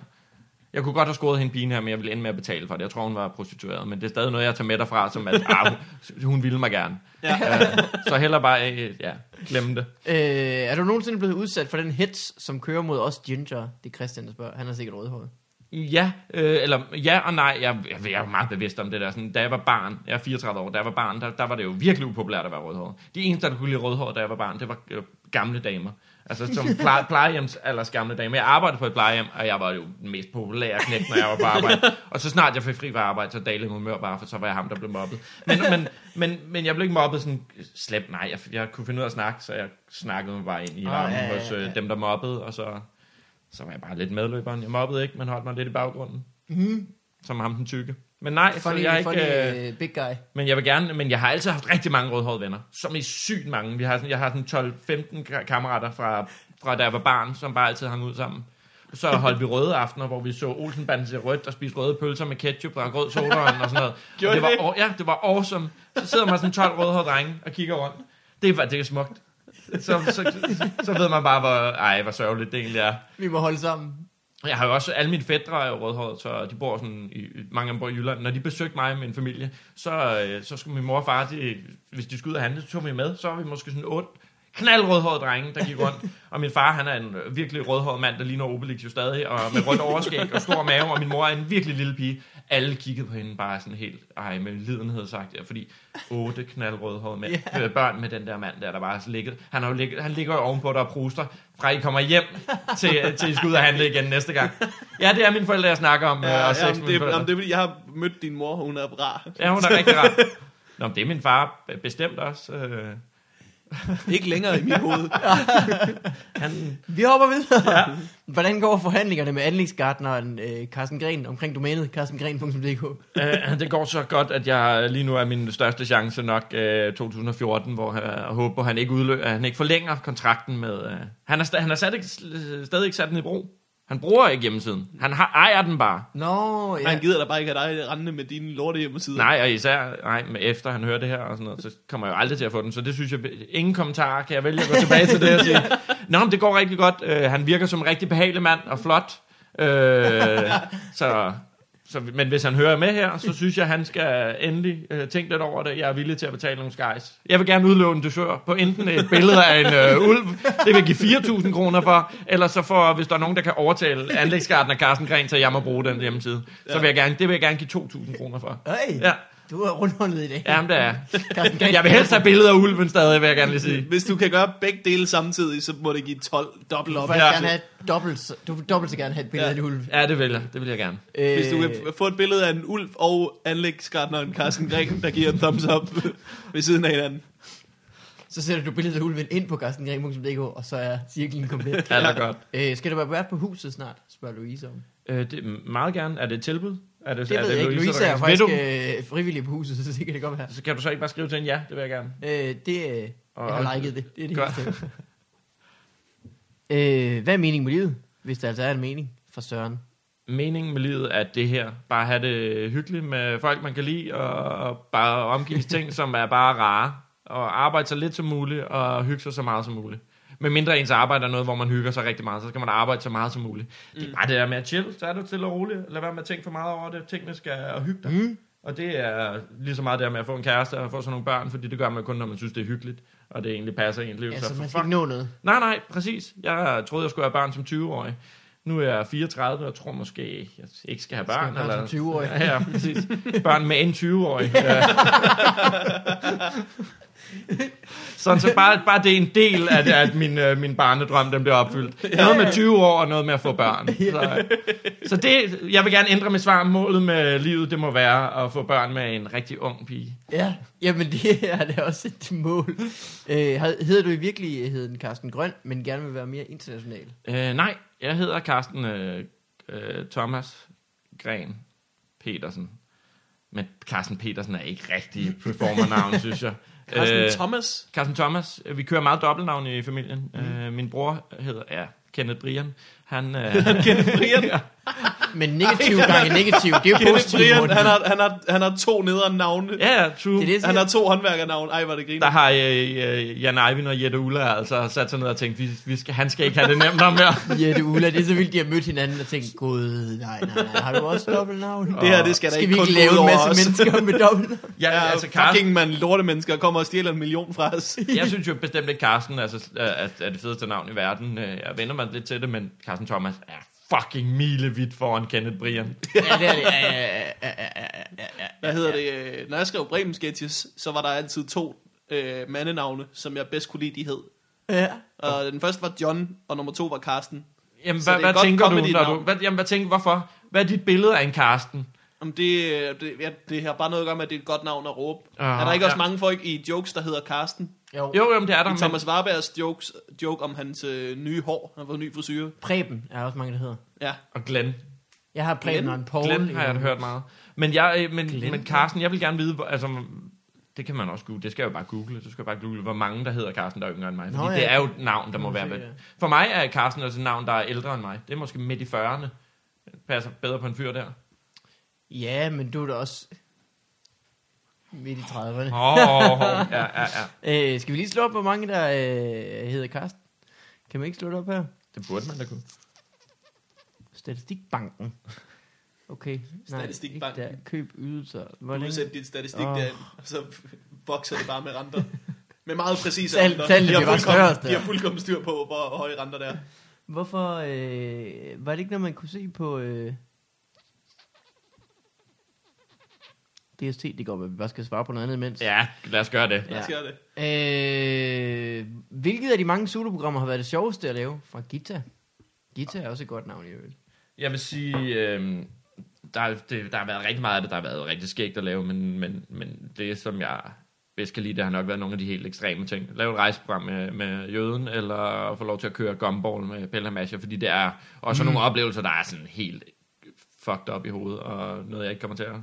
Jeg kunne godt have scoret hende pigen her, men jeg ville ende med at betale for det. Jeg tror, hun var prostitueret, men det er stadig noget, jeg tager med derfra, som at ah, hun, hun ville mig gerne. Ja. Øh, så heller bare, øh, ja, glem det. Øh, er du nogensinde blevet udsat for den hits, som kører mod os Ginger? Det er Christian, der spørger. Han er sikkert rødhåret. Ja, øh, eller ja og nej. Jeg, jeg, jeg er meget bevidst om det der. Sådan, da jeg var barn, jeg er 34 år, da jeg var barn, der, der var det jo virkelig upopulært at være rødhåret. De eneste, der kunne lide rødhåret, da jeg var barn, det var øh, gamle damer. Altså som pleje, plejehjems alders gamle damer. Jeg arbejdede på et plejehjem, og jeg var jo den mest populære knæk, når jeg var på arbejde. Og så snart jeg fik fri fra arbejde, så dalede humør bare, for så var jeg ham, der blev mobbet. Men, men, men, men jeg blev ikke mobbet sådan slemt. Nej, jeg, jeg kunne finde ud af at snakke, så jeg snakkede mig bare ind i Ah, varmen ja, ja, hos ja. øh, dem, der mobbede, og så så var jeg bare lidt medløberen. Jeg mobbede ikke, men holdt mig lidt i baggrunden. Mm. Som ham den tykke. Men nej. Funny, så jeg funny ikke... Øh, uh, big guy. men jeg vil gerne, men jeg har altid haft rigtig mange rødhårede venner. Som i sygt mange. Vi har sådan, jeg har sådan 12-15 ka- kammerater fra, fra da jeg var barn, som bare altid hang ud sammen. Så holdt vi røde aftener, hvor vi så Olsenbanden til rødt og spiste røde pølser med ketchup og rød sodavand og sådan noget. Gjorde og det var, Ja, det var awesome. Så sidder man sådan 12 rødhårede drenge og kigger rundt. Det var det er smukt. Så, så, så ved man bare, hvor, ej, hvor sørgeligt det egentlig er. Vi må holde sammen. Jeg har jo også, alle mine fædre er jo rødhårede, så de bor sådan, i, mange af dem bor i Jylland. Når de besøgte mig med en familie, så, øh, så skulle min mor og far, de, hvis de skulle ud og handle, så tog vi med. Så var vi måske sådan otte knaldrødhårede drenge, der gik rundt. Og min far, han er en virkelig rødhåret mand, der ligner Obelix jo stadig, og med rødt overskæg og stor mave, og min mor er en virkelig lille pige. Alle kiggede på hende bare sådan helt, ej, med lidenhed sagt, ja, fordi otte knaldrødhårede mænd, yeah. børn med den der mand der, der bare har ligget. Han, har jo ligget, han ligger jo ovenpå dig og pruster, fra I kommer hjem, til, til I skal ud og handle igen næste gang. Ja, det er mine forældre, jeg snakker om. øh, Ja, og ja, sex jamen, det, jamen, det er fordi, jeg har mødt din mor, og hun er rar. Ja, hun er rigtig rar. Nå, men det er min far be- bestemt også. Øh, Ikke længere i mit hoved. han, Vi hopper videre. Ja. Hvordan går forhandlingerne med anlægsgartneren øh, Carsten Gren omkring domænet carstengren.dk? øh, det går så godt, at jeg lige nu er min største chance nok øh, 2014, hvor jeg håber, han ikke, udlø- han ikke forlænger kontrakten med... Øh, han har, sta- han har sat ikke, stadig ikke sat den i brug. Han bruger ikke hjemmesiden. Han har, ejer den bare. Nå, Ja. ja. Han gider da bare ikke have dig rendende med dine lorte hjemmesider. Nej, og især nej, men efter han hører det her og sådan noget, så kommer jeg jo aldrig til at få den. Så det synes jeg, ingen kommentarer kan jeg vælge at gå tilbage til det og sige, Nå, men det går rigtig godt. Uh, han virker som en rigtig behagelig mand og flot. Uh, så, så, men hvis han hører med her, så synes jeg, han skal endelig uh, tænke lidt over det. Jeg er villig til at betale nogle skies. Jeg vil gerne udlåne en dusør på enten et billede af en uh, ulv, det vil give 4.000 kroner for, eller så for, hvis der er nogen, der kan overtale anlægsgarten og Carsten Gren, så jeg må bruge den hjemmeside. Så vil jeg gerne, det vil jeg gerne give 2.000 kroner for. Hey, Ja. Du er rundhåndet i dag. Jamen, det er. Gren. Jeg vil helst have billeder af ulven stadig, vil jeg gerne lige sige. Hvis du kan gøre begge dele samtidig, så må det give 12 dobbelt Du op. vil Ja. gerne have dobbelt, du vil dobbelt så gerne have et billede Ja. af en ulv. Ja, det vil jeg. Det vil jeg gerne. Hvis du Øh, kan få et billede af en ulv og anlægsgartneren Carsten Gren, der giver en thumbs up ved siden af hinanden. Så sætter du billedet af ulven ind på carstengren.dk, og så er cirklen komplet. Alt er godt. øh, skal du være vært på huset snart, spørger Louise om. Øh, det er meget gerne. Er det et tilbud? Er det, Det er ved jeg ikke. Louise der er faktisk øh, frivillig på huset, så det kan det godt være. Så kan du så ikke bare skrive til en ja, det vil jeg gerne. Øh, det, øh, Og- jeg har liket det. Det er det øh, Hvad er meningen med livet, hvis der altså er en mening for Søren? meningen med livet at det her. Bare have det hyggeligt med folk, man kan lide, og bare omgives ting, som er bare rare. Og arbejde så lidt som muligt, og hygge sig så meget som muligt. Men mindre ens arbejde er noget, hvor man hygger sig rigtig meget, så skal man arbejde så meget som muligt. Det er bare det der med at chill, så er du stille og roligt. Lad være med at tænke for meget over det. Tingene skal og hygge dig. Mm. Og det er lige så meget der med at få en kæreste og få sådan nogle børn, fordi det gør man kun, når man synes, det er hyggeligt, og det egentlig passer i ens liv. Ja, så så man skal fuck ikke nå noget. Nej, nej, præcis. Jeg troede, jeg skulle have børn som 20-årig. Nu er jeg 34, og tror måske, jeg ikke skal have børn. Skal have børn som 20-årig. Ja, ja, præcis. Børn med en 20-årig. Ja. Sådan, så bare, bare det er en del af, det, at min, øh, min barnedrøm den bliver opfyldt. Noget med 20 år og noget med at få børn. Så, så det, jeg vil gerne ændre mit svar. Målet med livet, det må være at få børn med en rigtig ung pige. Ja, jamen det er det også et mål. Øh, hedder du i virkeligheden Carsten Grøn, men gerne vil være mere international? Øh, nej, jeg hedder Carsten øh, øh, Thomas Gren Petersen. Men Carsten Petersen er ikke rigtig performernavn, synes jeg. Carsten Øh, Thomas. Carsten Thomas. Vi kører meget dobbeltnavn i familien. Mm. Øh, min bror hedder ja, Kenneth Brian. Han, øh, Kenneth Brian. ja, Men negativ gange negativ, det er jo positivt. Brian, Morten. han har, han, har, han har to nederen navne. ja, ja, true. Det er det, Han har to håndværkernavne. Ej, hvor det griner. Der har øh, øh, Jan Eivind og Jette Ulla altså sat sig ned og tænkt, vi, vi skal, han skal ikke have det nemt om mere. Jette Ulla, det er så vildt, de har mødt hinanden og tænkt, gud, nej, nej, nej, har du også dobbeltnavn? Det her, det skal, Skal da vi ikke ikke kun lave gå ud en over masse os. mennesker med dobbeltnavn? Ja, Ja, altså, Carsten, fucking man lortemennesker kommer og stjæler en million fra os. jeg synes jo bestemt ikke, Carsten altså, er, er, er det fedeste navn i verden. Øh, Jeg vender mig lidt til det, men Carsten Thomas er fucking milevidt foran Kenneth Brian. Ja, det er det. Ja, ja, ja, ja, ja, ja, ja. Hvad hedder det? øh, Når jeg skrev Bremen Sketches, så var der altid to øh, mandenavne, som jeg bedst kunne lide, de hed. Ja. Og den første var John, og nummer to var Carsten. Jamen, hvad, er hvad tænker du, når du hvad, jamen, hvad tænker hvorfor? Hvad er dit billede af en Carsten? Om det, øh, det, ja, det har bare noget at gøre med, at det er et godt navn at råbe. Ah, er der ikke også ja. mange folk i jokes, der hedder Carsten? Jo. Jo, jo, men det er der. I Men, Thomas Warbergs jokes, joke om hans øh, nye hår. Han har fået ny frisyr. Preben er også mange, der hedder. Ja. og Glenn. Jeg har Preben Glenn? og en Paul. Glenn har jeg hørt meget. Men, jeg, øh, men, Glenn, men Carsten, jeg vil gerne vide, hvor- altså, det kan man også google. Det skal jeg jo bare google. Du skal bare google, hvor mange der hedder Carsten, der er yngre end mig. Fordi Nå, ja. det er jo et navn, der må være... sikkert. For mig er Carsten også et navn, der er ældre end mig. Det er måske midt i 40'erne. Passer bedre på en fyr der. Ja, men du er da også midt i 30'erne. Åh, oh, ja, ja, ja. Øh, skal vi lige slå op, hvor mange der øh, hedder Karsten? Kan man ikke slå det op her? Det burde man da kunne. Statistikbanken. Okay. Nej, Statistikbanken. ikke der. Køb ydelser. Du Hvor længe? sætte dit statistik oh. derind, og så vokser det bare med renter. Med meget præcise Tal- renter. tallene De har bliver bare større De har fuldkommen styr på, hvor høje renter der er. Hvorfor øh, var det ikke noget, man kunne se på... Øh... DST, det går, at vi bare skal svare på noget andet imens. Ja, lad os gøre det. Ja. sker det? Øh, hvilket af de mange soloprogrammer har været det sjoveste at lave? Fra Gita. Gita er også et godt navn i øvrigt. Jeg vil sige, øh, der, er- det, der har været rigtig meget af det, der har været rigtig skægt at lave, men, men, men det, som jeg bedst kan lide, det har nok været nogle af de helt ekstreme ting. Lave et rejseprogram med, med jøden, eller få lov til at køre gumball med Pelle Mascher, fordi det er også mm. nogle oplevelser, der er sådan helt fucked up i hovedet, og noget, jeg ikke kommer til at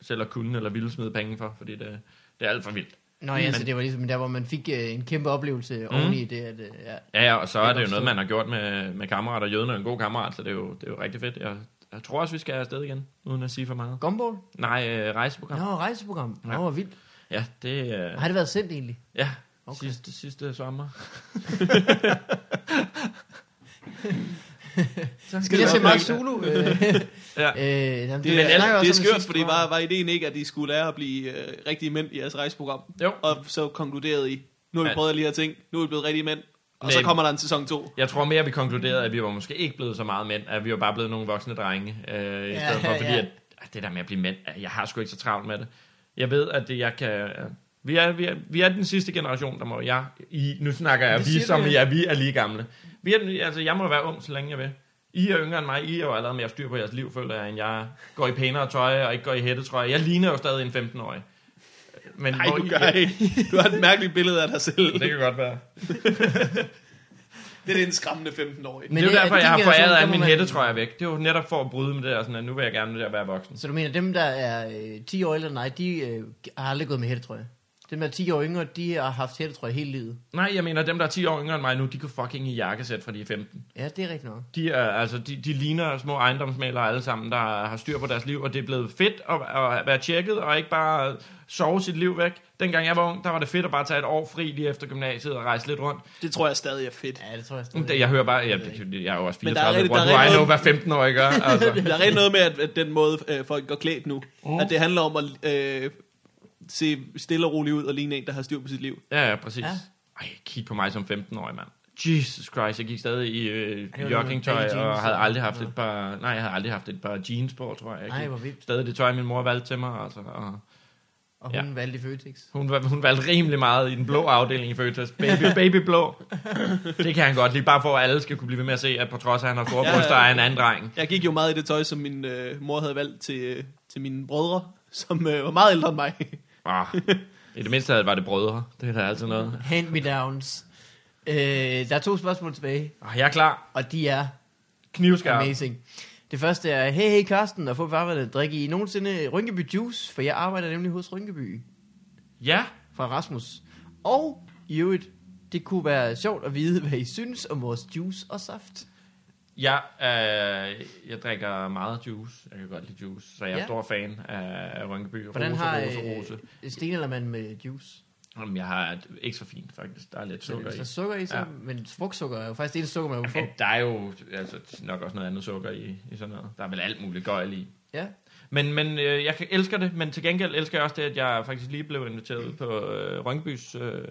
selv at kunne, eller ville smide penge for, fordi det, det er alt for vildt. Nå ja, Men- så det var ligesom der, hvor man fik øh, en kæmpe oplevelse mm. oveni det. At, øh, ja. Ja, ja, og så er det jo noget, man har gjort med, med kammerater. Jøden er en god kammerat, så det er jo, det er jo rigtig fedt. Jeg, jeg tror også, vi skal afsted igen, uden at sige for meget. Gumball? Nej, øh, rejseprogram. Nå, rejseprogram. Nå, Ja. hvor vildt. Ja, det er... Har det været sendt egentlig? Ja, okay. sidste, sidste sommer. Skal jeg se med? Zulu? Øh, Ja. øh, jamen, Det, vi er, snakker det er skørt, fordi var, var ideen ikke, at de skulle lære at blive øh, rigtige mænd i jeres rejseprogram. Jo. Og så konkluderede I, nu har vi prøvet alle de her ting, nu er vi blevet rigtige mænd. Og så Men- kommer der en sæson 2. Jeg tror mere, at vi konkluderede, at vi var måske ikke blevet så meget mænd, at vi var bare blevet nogle voksne drenge, øh, i Ja, stedet for, fordi ja. at, at det der med at blive mænd, jeg har sgu ikke så travlt med det. Jeg ved, at det, jeg kan... øh, Vi er, vi, er, vi er den sidste generation, der må jeg... I, nu snakker jeg vi, som I ja. er, vi er lige gamle. Vi er, altså, jeg må være ung, så længe jeg vil. I er yngre end mig. I er jo allerede mere styr på jeres liv, føler jeg, end jeg går i pænere tøj og ikke går i hættetrøje. Jeg ligner jo stadig en 15-årig. Men Nej, du I- gør ikke. Du har et mærkeligt billede af dig selv. Det kan godt være. Det er en skræmmende 15-årig. Men det er jo er derfor, jeg har foræret må mine man- hættetrøjer væk. Det er jo netop for at bryde med det der, sådan at nu vil jeg gerne der være voksen. Så du mener, dem, der er øh, 10 år ældre end dig, de øh, har aldrig gået med hættetrøje? Dem, der er 10 år yngre, de har haft hættetrøje hele livet. Nej, jeg mener, dem, der er 10 år yngre end mig nu, de går fucking i jakkesæt, fra de er 15. Ja, det er rigtigt nok. De, er, altså, de, de ligner små ejendomsmalere alle sammen, der har styr på deres liv, og det er blevet fedt at, at være tjekket, og ikke bare sove sit liv væk. Dengang jeg var ung, der var det fedt at bare tage et år fri lige efter gymnasiet og rejse lidt rundt. Det tror jeg stadig er fedt. Ja, det tror jeg stadig. Jeg hører bare, jeg, jeg, jeg er jo også Men der er 34, rigtig- what der er rigtig know, noget- hvad 15-årige gør? Altså. Der er rigtig noget med, at, at den måde, øh, folk går klædt nu, mm. at det handler om at øh, se stille og roligt ud og ligne en, der har styr på sit liv. Ja, ja, præcis. Ja. Ej, kig på mig som 15-årig, mand. Jesus Christ, jeg gik stadig i øh, joggingtøj, og havde aldrig haft Nå. et par, nej, jeg havde aldrig haft et par jeans på, tror jeg. jeg Nej, hvor vildt. stadig det tøj, min mor valgte til mig, altså, og Og Ja. hun valgte i Føtex. hun, hun valgte rimelig meget i den blå afdeling i Føtex. Baby, babyblå. Det kan han godt lide, bare for at alle skal kunne blive ved med at se, at på trods af, at han har store Ja, ja. bryster, er en anden dreng. Jeg gik jo meget i det tøj, som min øh, mor havde valgt til, øh, til mine brødre, som øh, var meget ældre end mig. Ah, I det mindste var det brødre. Det er da altid noget. Hand me downs. Øh, der er to spørgsmål tilbage, Ah, jeg er klar. og de er Knivskarp. amazing. Det første er, hey, hey Karsten, og få farvandet, drikke I nogensinde Rynkeby Juice? For jeg arbejder nemlig hos Rynkeby. Ja, Fra Rasmus. Og i øvrigt, det kunne være sjovt at vide, hvad I synes om vores juice og saft. Jeg, øh, jeg drikker meget juice. Jeg kan godt lide juice, så jeg er Ja. stor fan af, af Rynkeby. Hvordan rose, har rose, rose. øh, Stenaldermand med juice? Jamen, jeg har et, ikke så fint, faktisk. Der er lidt sukker i. der er sukker i, så, Ja. men frugtsukker er jo faktisk det eneste sukker, man må få. Der er jo altså, nok også noget andet sukker i, i sådan noget. Der er vel alt muligt gøjl i. Ja. Men, men øh, jeg kan, elsker det, men til gengæld elsker jeg også det, at jeg faktisk lige blev inviteret ud på øh, Rønkbys øh,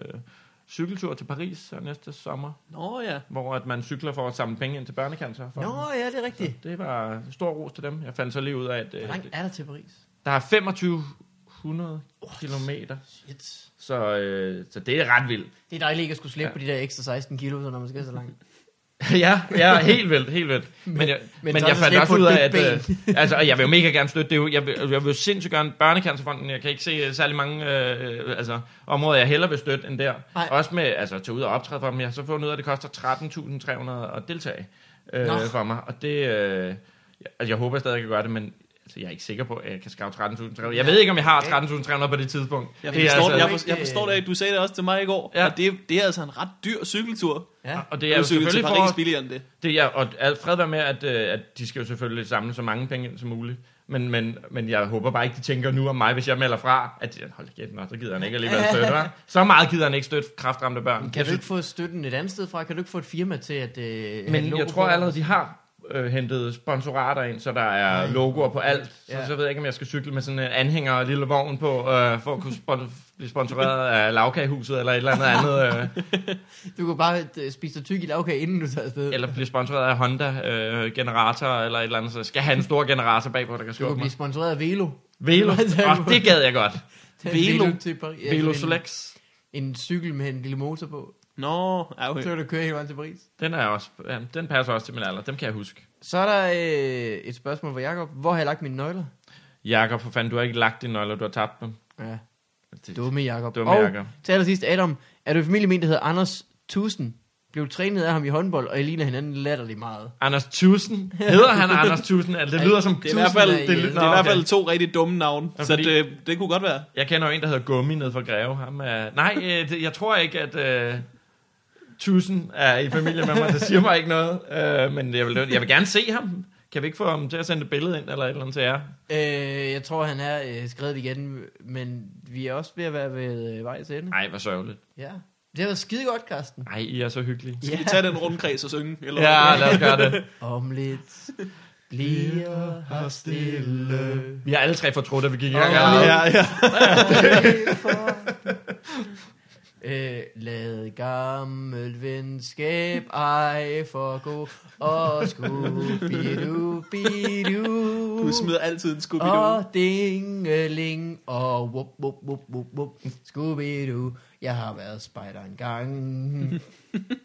cykeltur til Paris øh, næste sommer, Nå ja. hvor at man cykler for at samle penge ind til børnecancer. Nå, ja, det er rigtigt. Det var stor ros til dem. Jeg fandt så lige ud af, at øh, Hvor langt er der til Paris? der er 2500 kilometer, Shit. så, øh, så det er ret vildt. Det er dejligt ikke at skulle slippe Ja. på de der ekstra 16 kilo, så når man skal så langt. ja, ja, helt vildt, helt vildt. Men, jeg, men, men jeg fandt også ud af, at øh, altså, jeg vil jo mega gerne støtte det. jo- Jeg vil, jeg vil jo sindssygt gerne børnecancerfonden. Jeg kan ikke se øh, særlig mange øh, altså, områder, jeg hellere vil støtte end der. Nej. Også med altså, at tage ud og optræde for dem. Jeg har så fundet ud af, at det koster 13.300 at deltage øh, Nå. for mig. Og det, øh, altså, jeg håber jeg stadig, jeg kan gøre det, men altså, jeg er ikke sikker på, at jeg kan skaffe 13.300. Jeg ved ikke, om jeg har 13.300 på det tidspunkt. Jeg Det forstår, altså- jeg, for, jeg forstår det, du sagde det også til mig i går, Ja. ja. det, det er altså en ret dyr cykeltur. Ja. Og det Det er jo selvfølgelig Paris for, billigere end det. Det er, og fred være med, at, øh, at de skal jo selvfølgelig samle så mange penge ind som muligt. Men, men, men jeg håber bare ikke, de tænker nu om mig, hvis jeg melder fra, at de- hold kæft, nå, så gider han ikke alligevel støtte, hva'? Så meget gider han ikke støtte kraftramte børn. Kan Jeg du ikke få støtten et andet sted fra? Kan du ikke få et firma til at... Øh, men jeg tror allerede, de har øh, hentet sponsorater ind, så der er Nej. logoer på alt. Så, Ja. så ved jeg ikke, om jeg skal cykle med sådan en anhænger og en lille vogn på, øh, for at kunne spon- blive sponsoreret af lavkagehuset eller et eller andet andet. Øh, Du kan bare øh, spise dig tyk i lavkage, inden du tager afsted. eller blive sponsoreret af Honda øh, generator eller et eller andet. Så skal have en stor generator bagpå, der kan du skubbe kan mig. blive sponsoreret af Velo. Velo. Oh, det gad jeg godt. Velo? til Paris. Velo en- Solex. En cykel med en lille motor på. Nå, ja, Så okay. kan du køre hele vejen til Paris. Den, er også, ja, den passer også til min alder. Dem kan jeg huske. Så er der øh, et spørgsmål fra Jakob. Hvor har jeg lagt mine nøgler? Jakob, for fanden, du har ikke lagt dine nøgler, du har tabt dem. Ja, Det, dumme Jakob. Dumme og Jakob. til allersidst, Adam, er du i familie med en, der hedder Anders Tusen? Blev trænet af ham i håndbold, og I ligner hinanden latterligt meget. Anders Tusen. Hedder han Anders Tusen? Altså, det lyder som... Det er, i hvert fald, det, er det, i- det Nå, er i hvert fald to rigtig dumme navne, Ja, så fordi- det, det kunne godt være. Jeg kender jo en, der hedder Gummi nede fra Greve. Ham er... Nej, øh, det, jeg tror ikke, at... Øh, Tusen er i familie med mig. Det siger mig ikke noget. Øh, men jeg vil, jeg vil gerne se ham. Kan vi ikke få ham til at sende et billede ind, eller et eller andet til jer? Øh, jeg tror, han er øh, skrevet igen, men vi er også ved at være ved øh, vejs ende. Nej, hvor sørgeligt. Ja. Det har været skide godt, Karsten. Nej, I er så hyggelige. Skal vi tage den rundkreds og synge? Eller Ja, lad os gøre det. Om lidt bliver her stille. Vi har alle tre fortrudt, at vi gik i gang. Ja, ja. Øh, lad gammel venskab ej forgå, og skubidu-bidu. Du smider altid en scooby Og dingeling, og wup, wup, wup, wup, wup, skubidu. Jeg har været spejder en gang.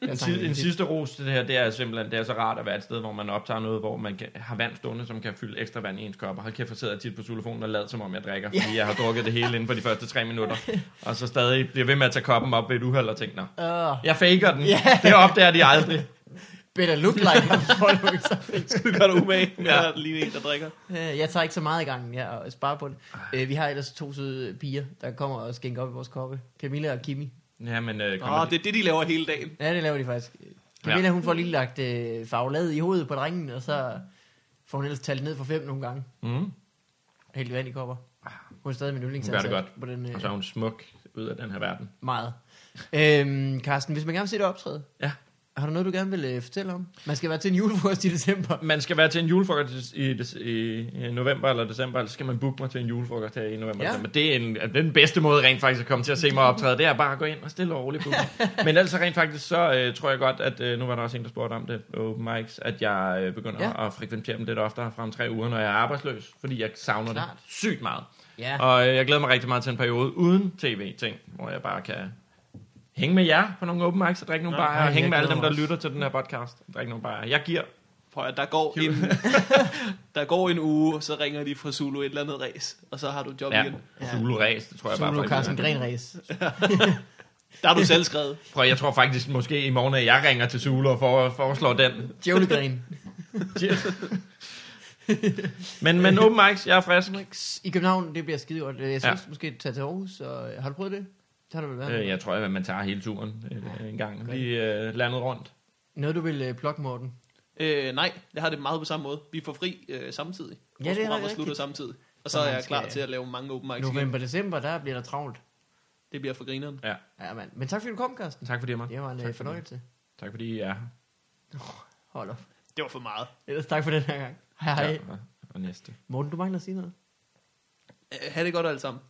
En, si- en sidste ros til det her, det er simpelthen, det er så rart at være et sted, hvor man optager noget, hvor man kan, har vand stående, som kan fylde ekstra vand i ens kop. Og hold kæft, jeg sidder tit på telefonen og lader, som om jeg drikker, fordi jeg har drukket det hele inden for de første tre minutter. Og så stadig bliver ved med at tage koppen op ved et uheld og tænker, nå, jeg faker den. Det opdager de aldrig. better look like I'm following something. Du gør dig umage med Ja. at ligne en, der drikker. Øh, Jeg tager ikke så meget i gang, ja, og sparer på det. Øh, Vi har ellers to søde piger, der kommer og skænker op i vores koppe. Camilla og Kimi. Ja, men øh, kommer det er det, de laver hele dagen. Ja, det laver de faktisk. Camilla, hun får lige lagt øh, farvelade i hovedet på drengen, og så får hun ellers talt ned for fem nogle gange. Mm. Helt vand i kopper. Hun er stadig min Hun gør det yndlingsansat godt. på den øh, Og så er hun smuk ud af den her verden. meget. Øhm, Carsten, hvis man gerne vil se det optræde, Ja. Har du noget, du gerne vil øh, fortælle om? Man skal være til en julefrokost i december. Man skal være til en julefrokost i, i, i november eller december, eller så skal man booke mig til en julefrokost her i november. Ja. Ja. Men det er, en, det er den bedste måde rent faktisk at komme til at se mig optræde. Det er bare at gå ind og stille og roligt booke. Men ellers så rent faktisk, så øh, tror jeg godt, at øh, nu var der også en, der spurgte om det, open mics, at jeg øh, begynder ja. at frekventere dem lidt oftere frem tre uger, når jeg er arbejdsløs, fordi jeg savner Klart. det sygt meget. Ja. Og øh, jeg glæder mig rigtig meget til en periode uden tv-ting, hvor jeg bare kan hænge med jer på nogle open mics og drikke nogle Ja, bajer, og hænge med alle dem, der lytter til den her podcast og drikke nogle bajer. Jeg giver Prøv at der går en, der går en uge, og så ringer de fra Zulu et eller andet race, og så har du job ja, igen. Ja. Zulu Ræs, det tror jeg bare. Solo faktisk, Carsten. Gren race. Der har du selv skrevet. Prøv, jeg tror faktisk måske i morgen, at jeg ringer til Zulu og for, foreslår den. Djævlegren. Men, men open mics, jeg er frisk. I København, det bliver skide godt. Jeg synes Ja. måske tage til Aarhus. Og, har du prøvet det? Det har du vel været. Øh, jeg tror, at man tager hele turen øh, en gang. Lige øh, landet rundt. Noget, du vil uh, plukke, Morten? Øh, nej, jeg har det meget på samme måde. Vi får fri øh, samtidig. Ja, Vores det er rigtigt. slutter samtidig. Og Så så er man jeg klar skal- til at lave mange open mics igen. November, december, der bliver der travlt. Det bliver for grineren. Ja, Ja, mand. Men tak fordi du kom, Carsten. tak fordi jeg måtte. Det var en Tak uh, for fornøjelse. Tak fordi I er her. Hold op. Det var for meget. Ellers tak for den her gang. Hej hej. Ja, og, næste. Morten, du mangler at sige noget. Øh, ha' det godt alle sammen.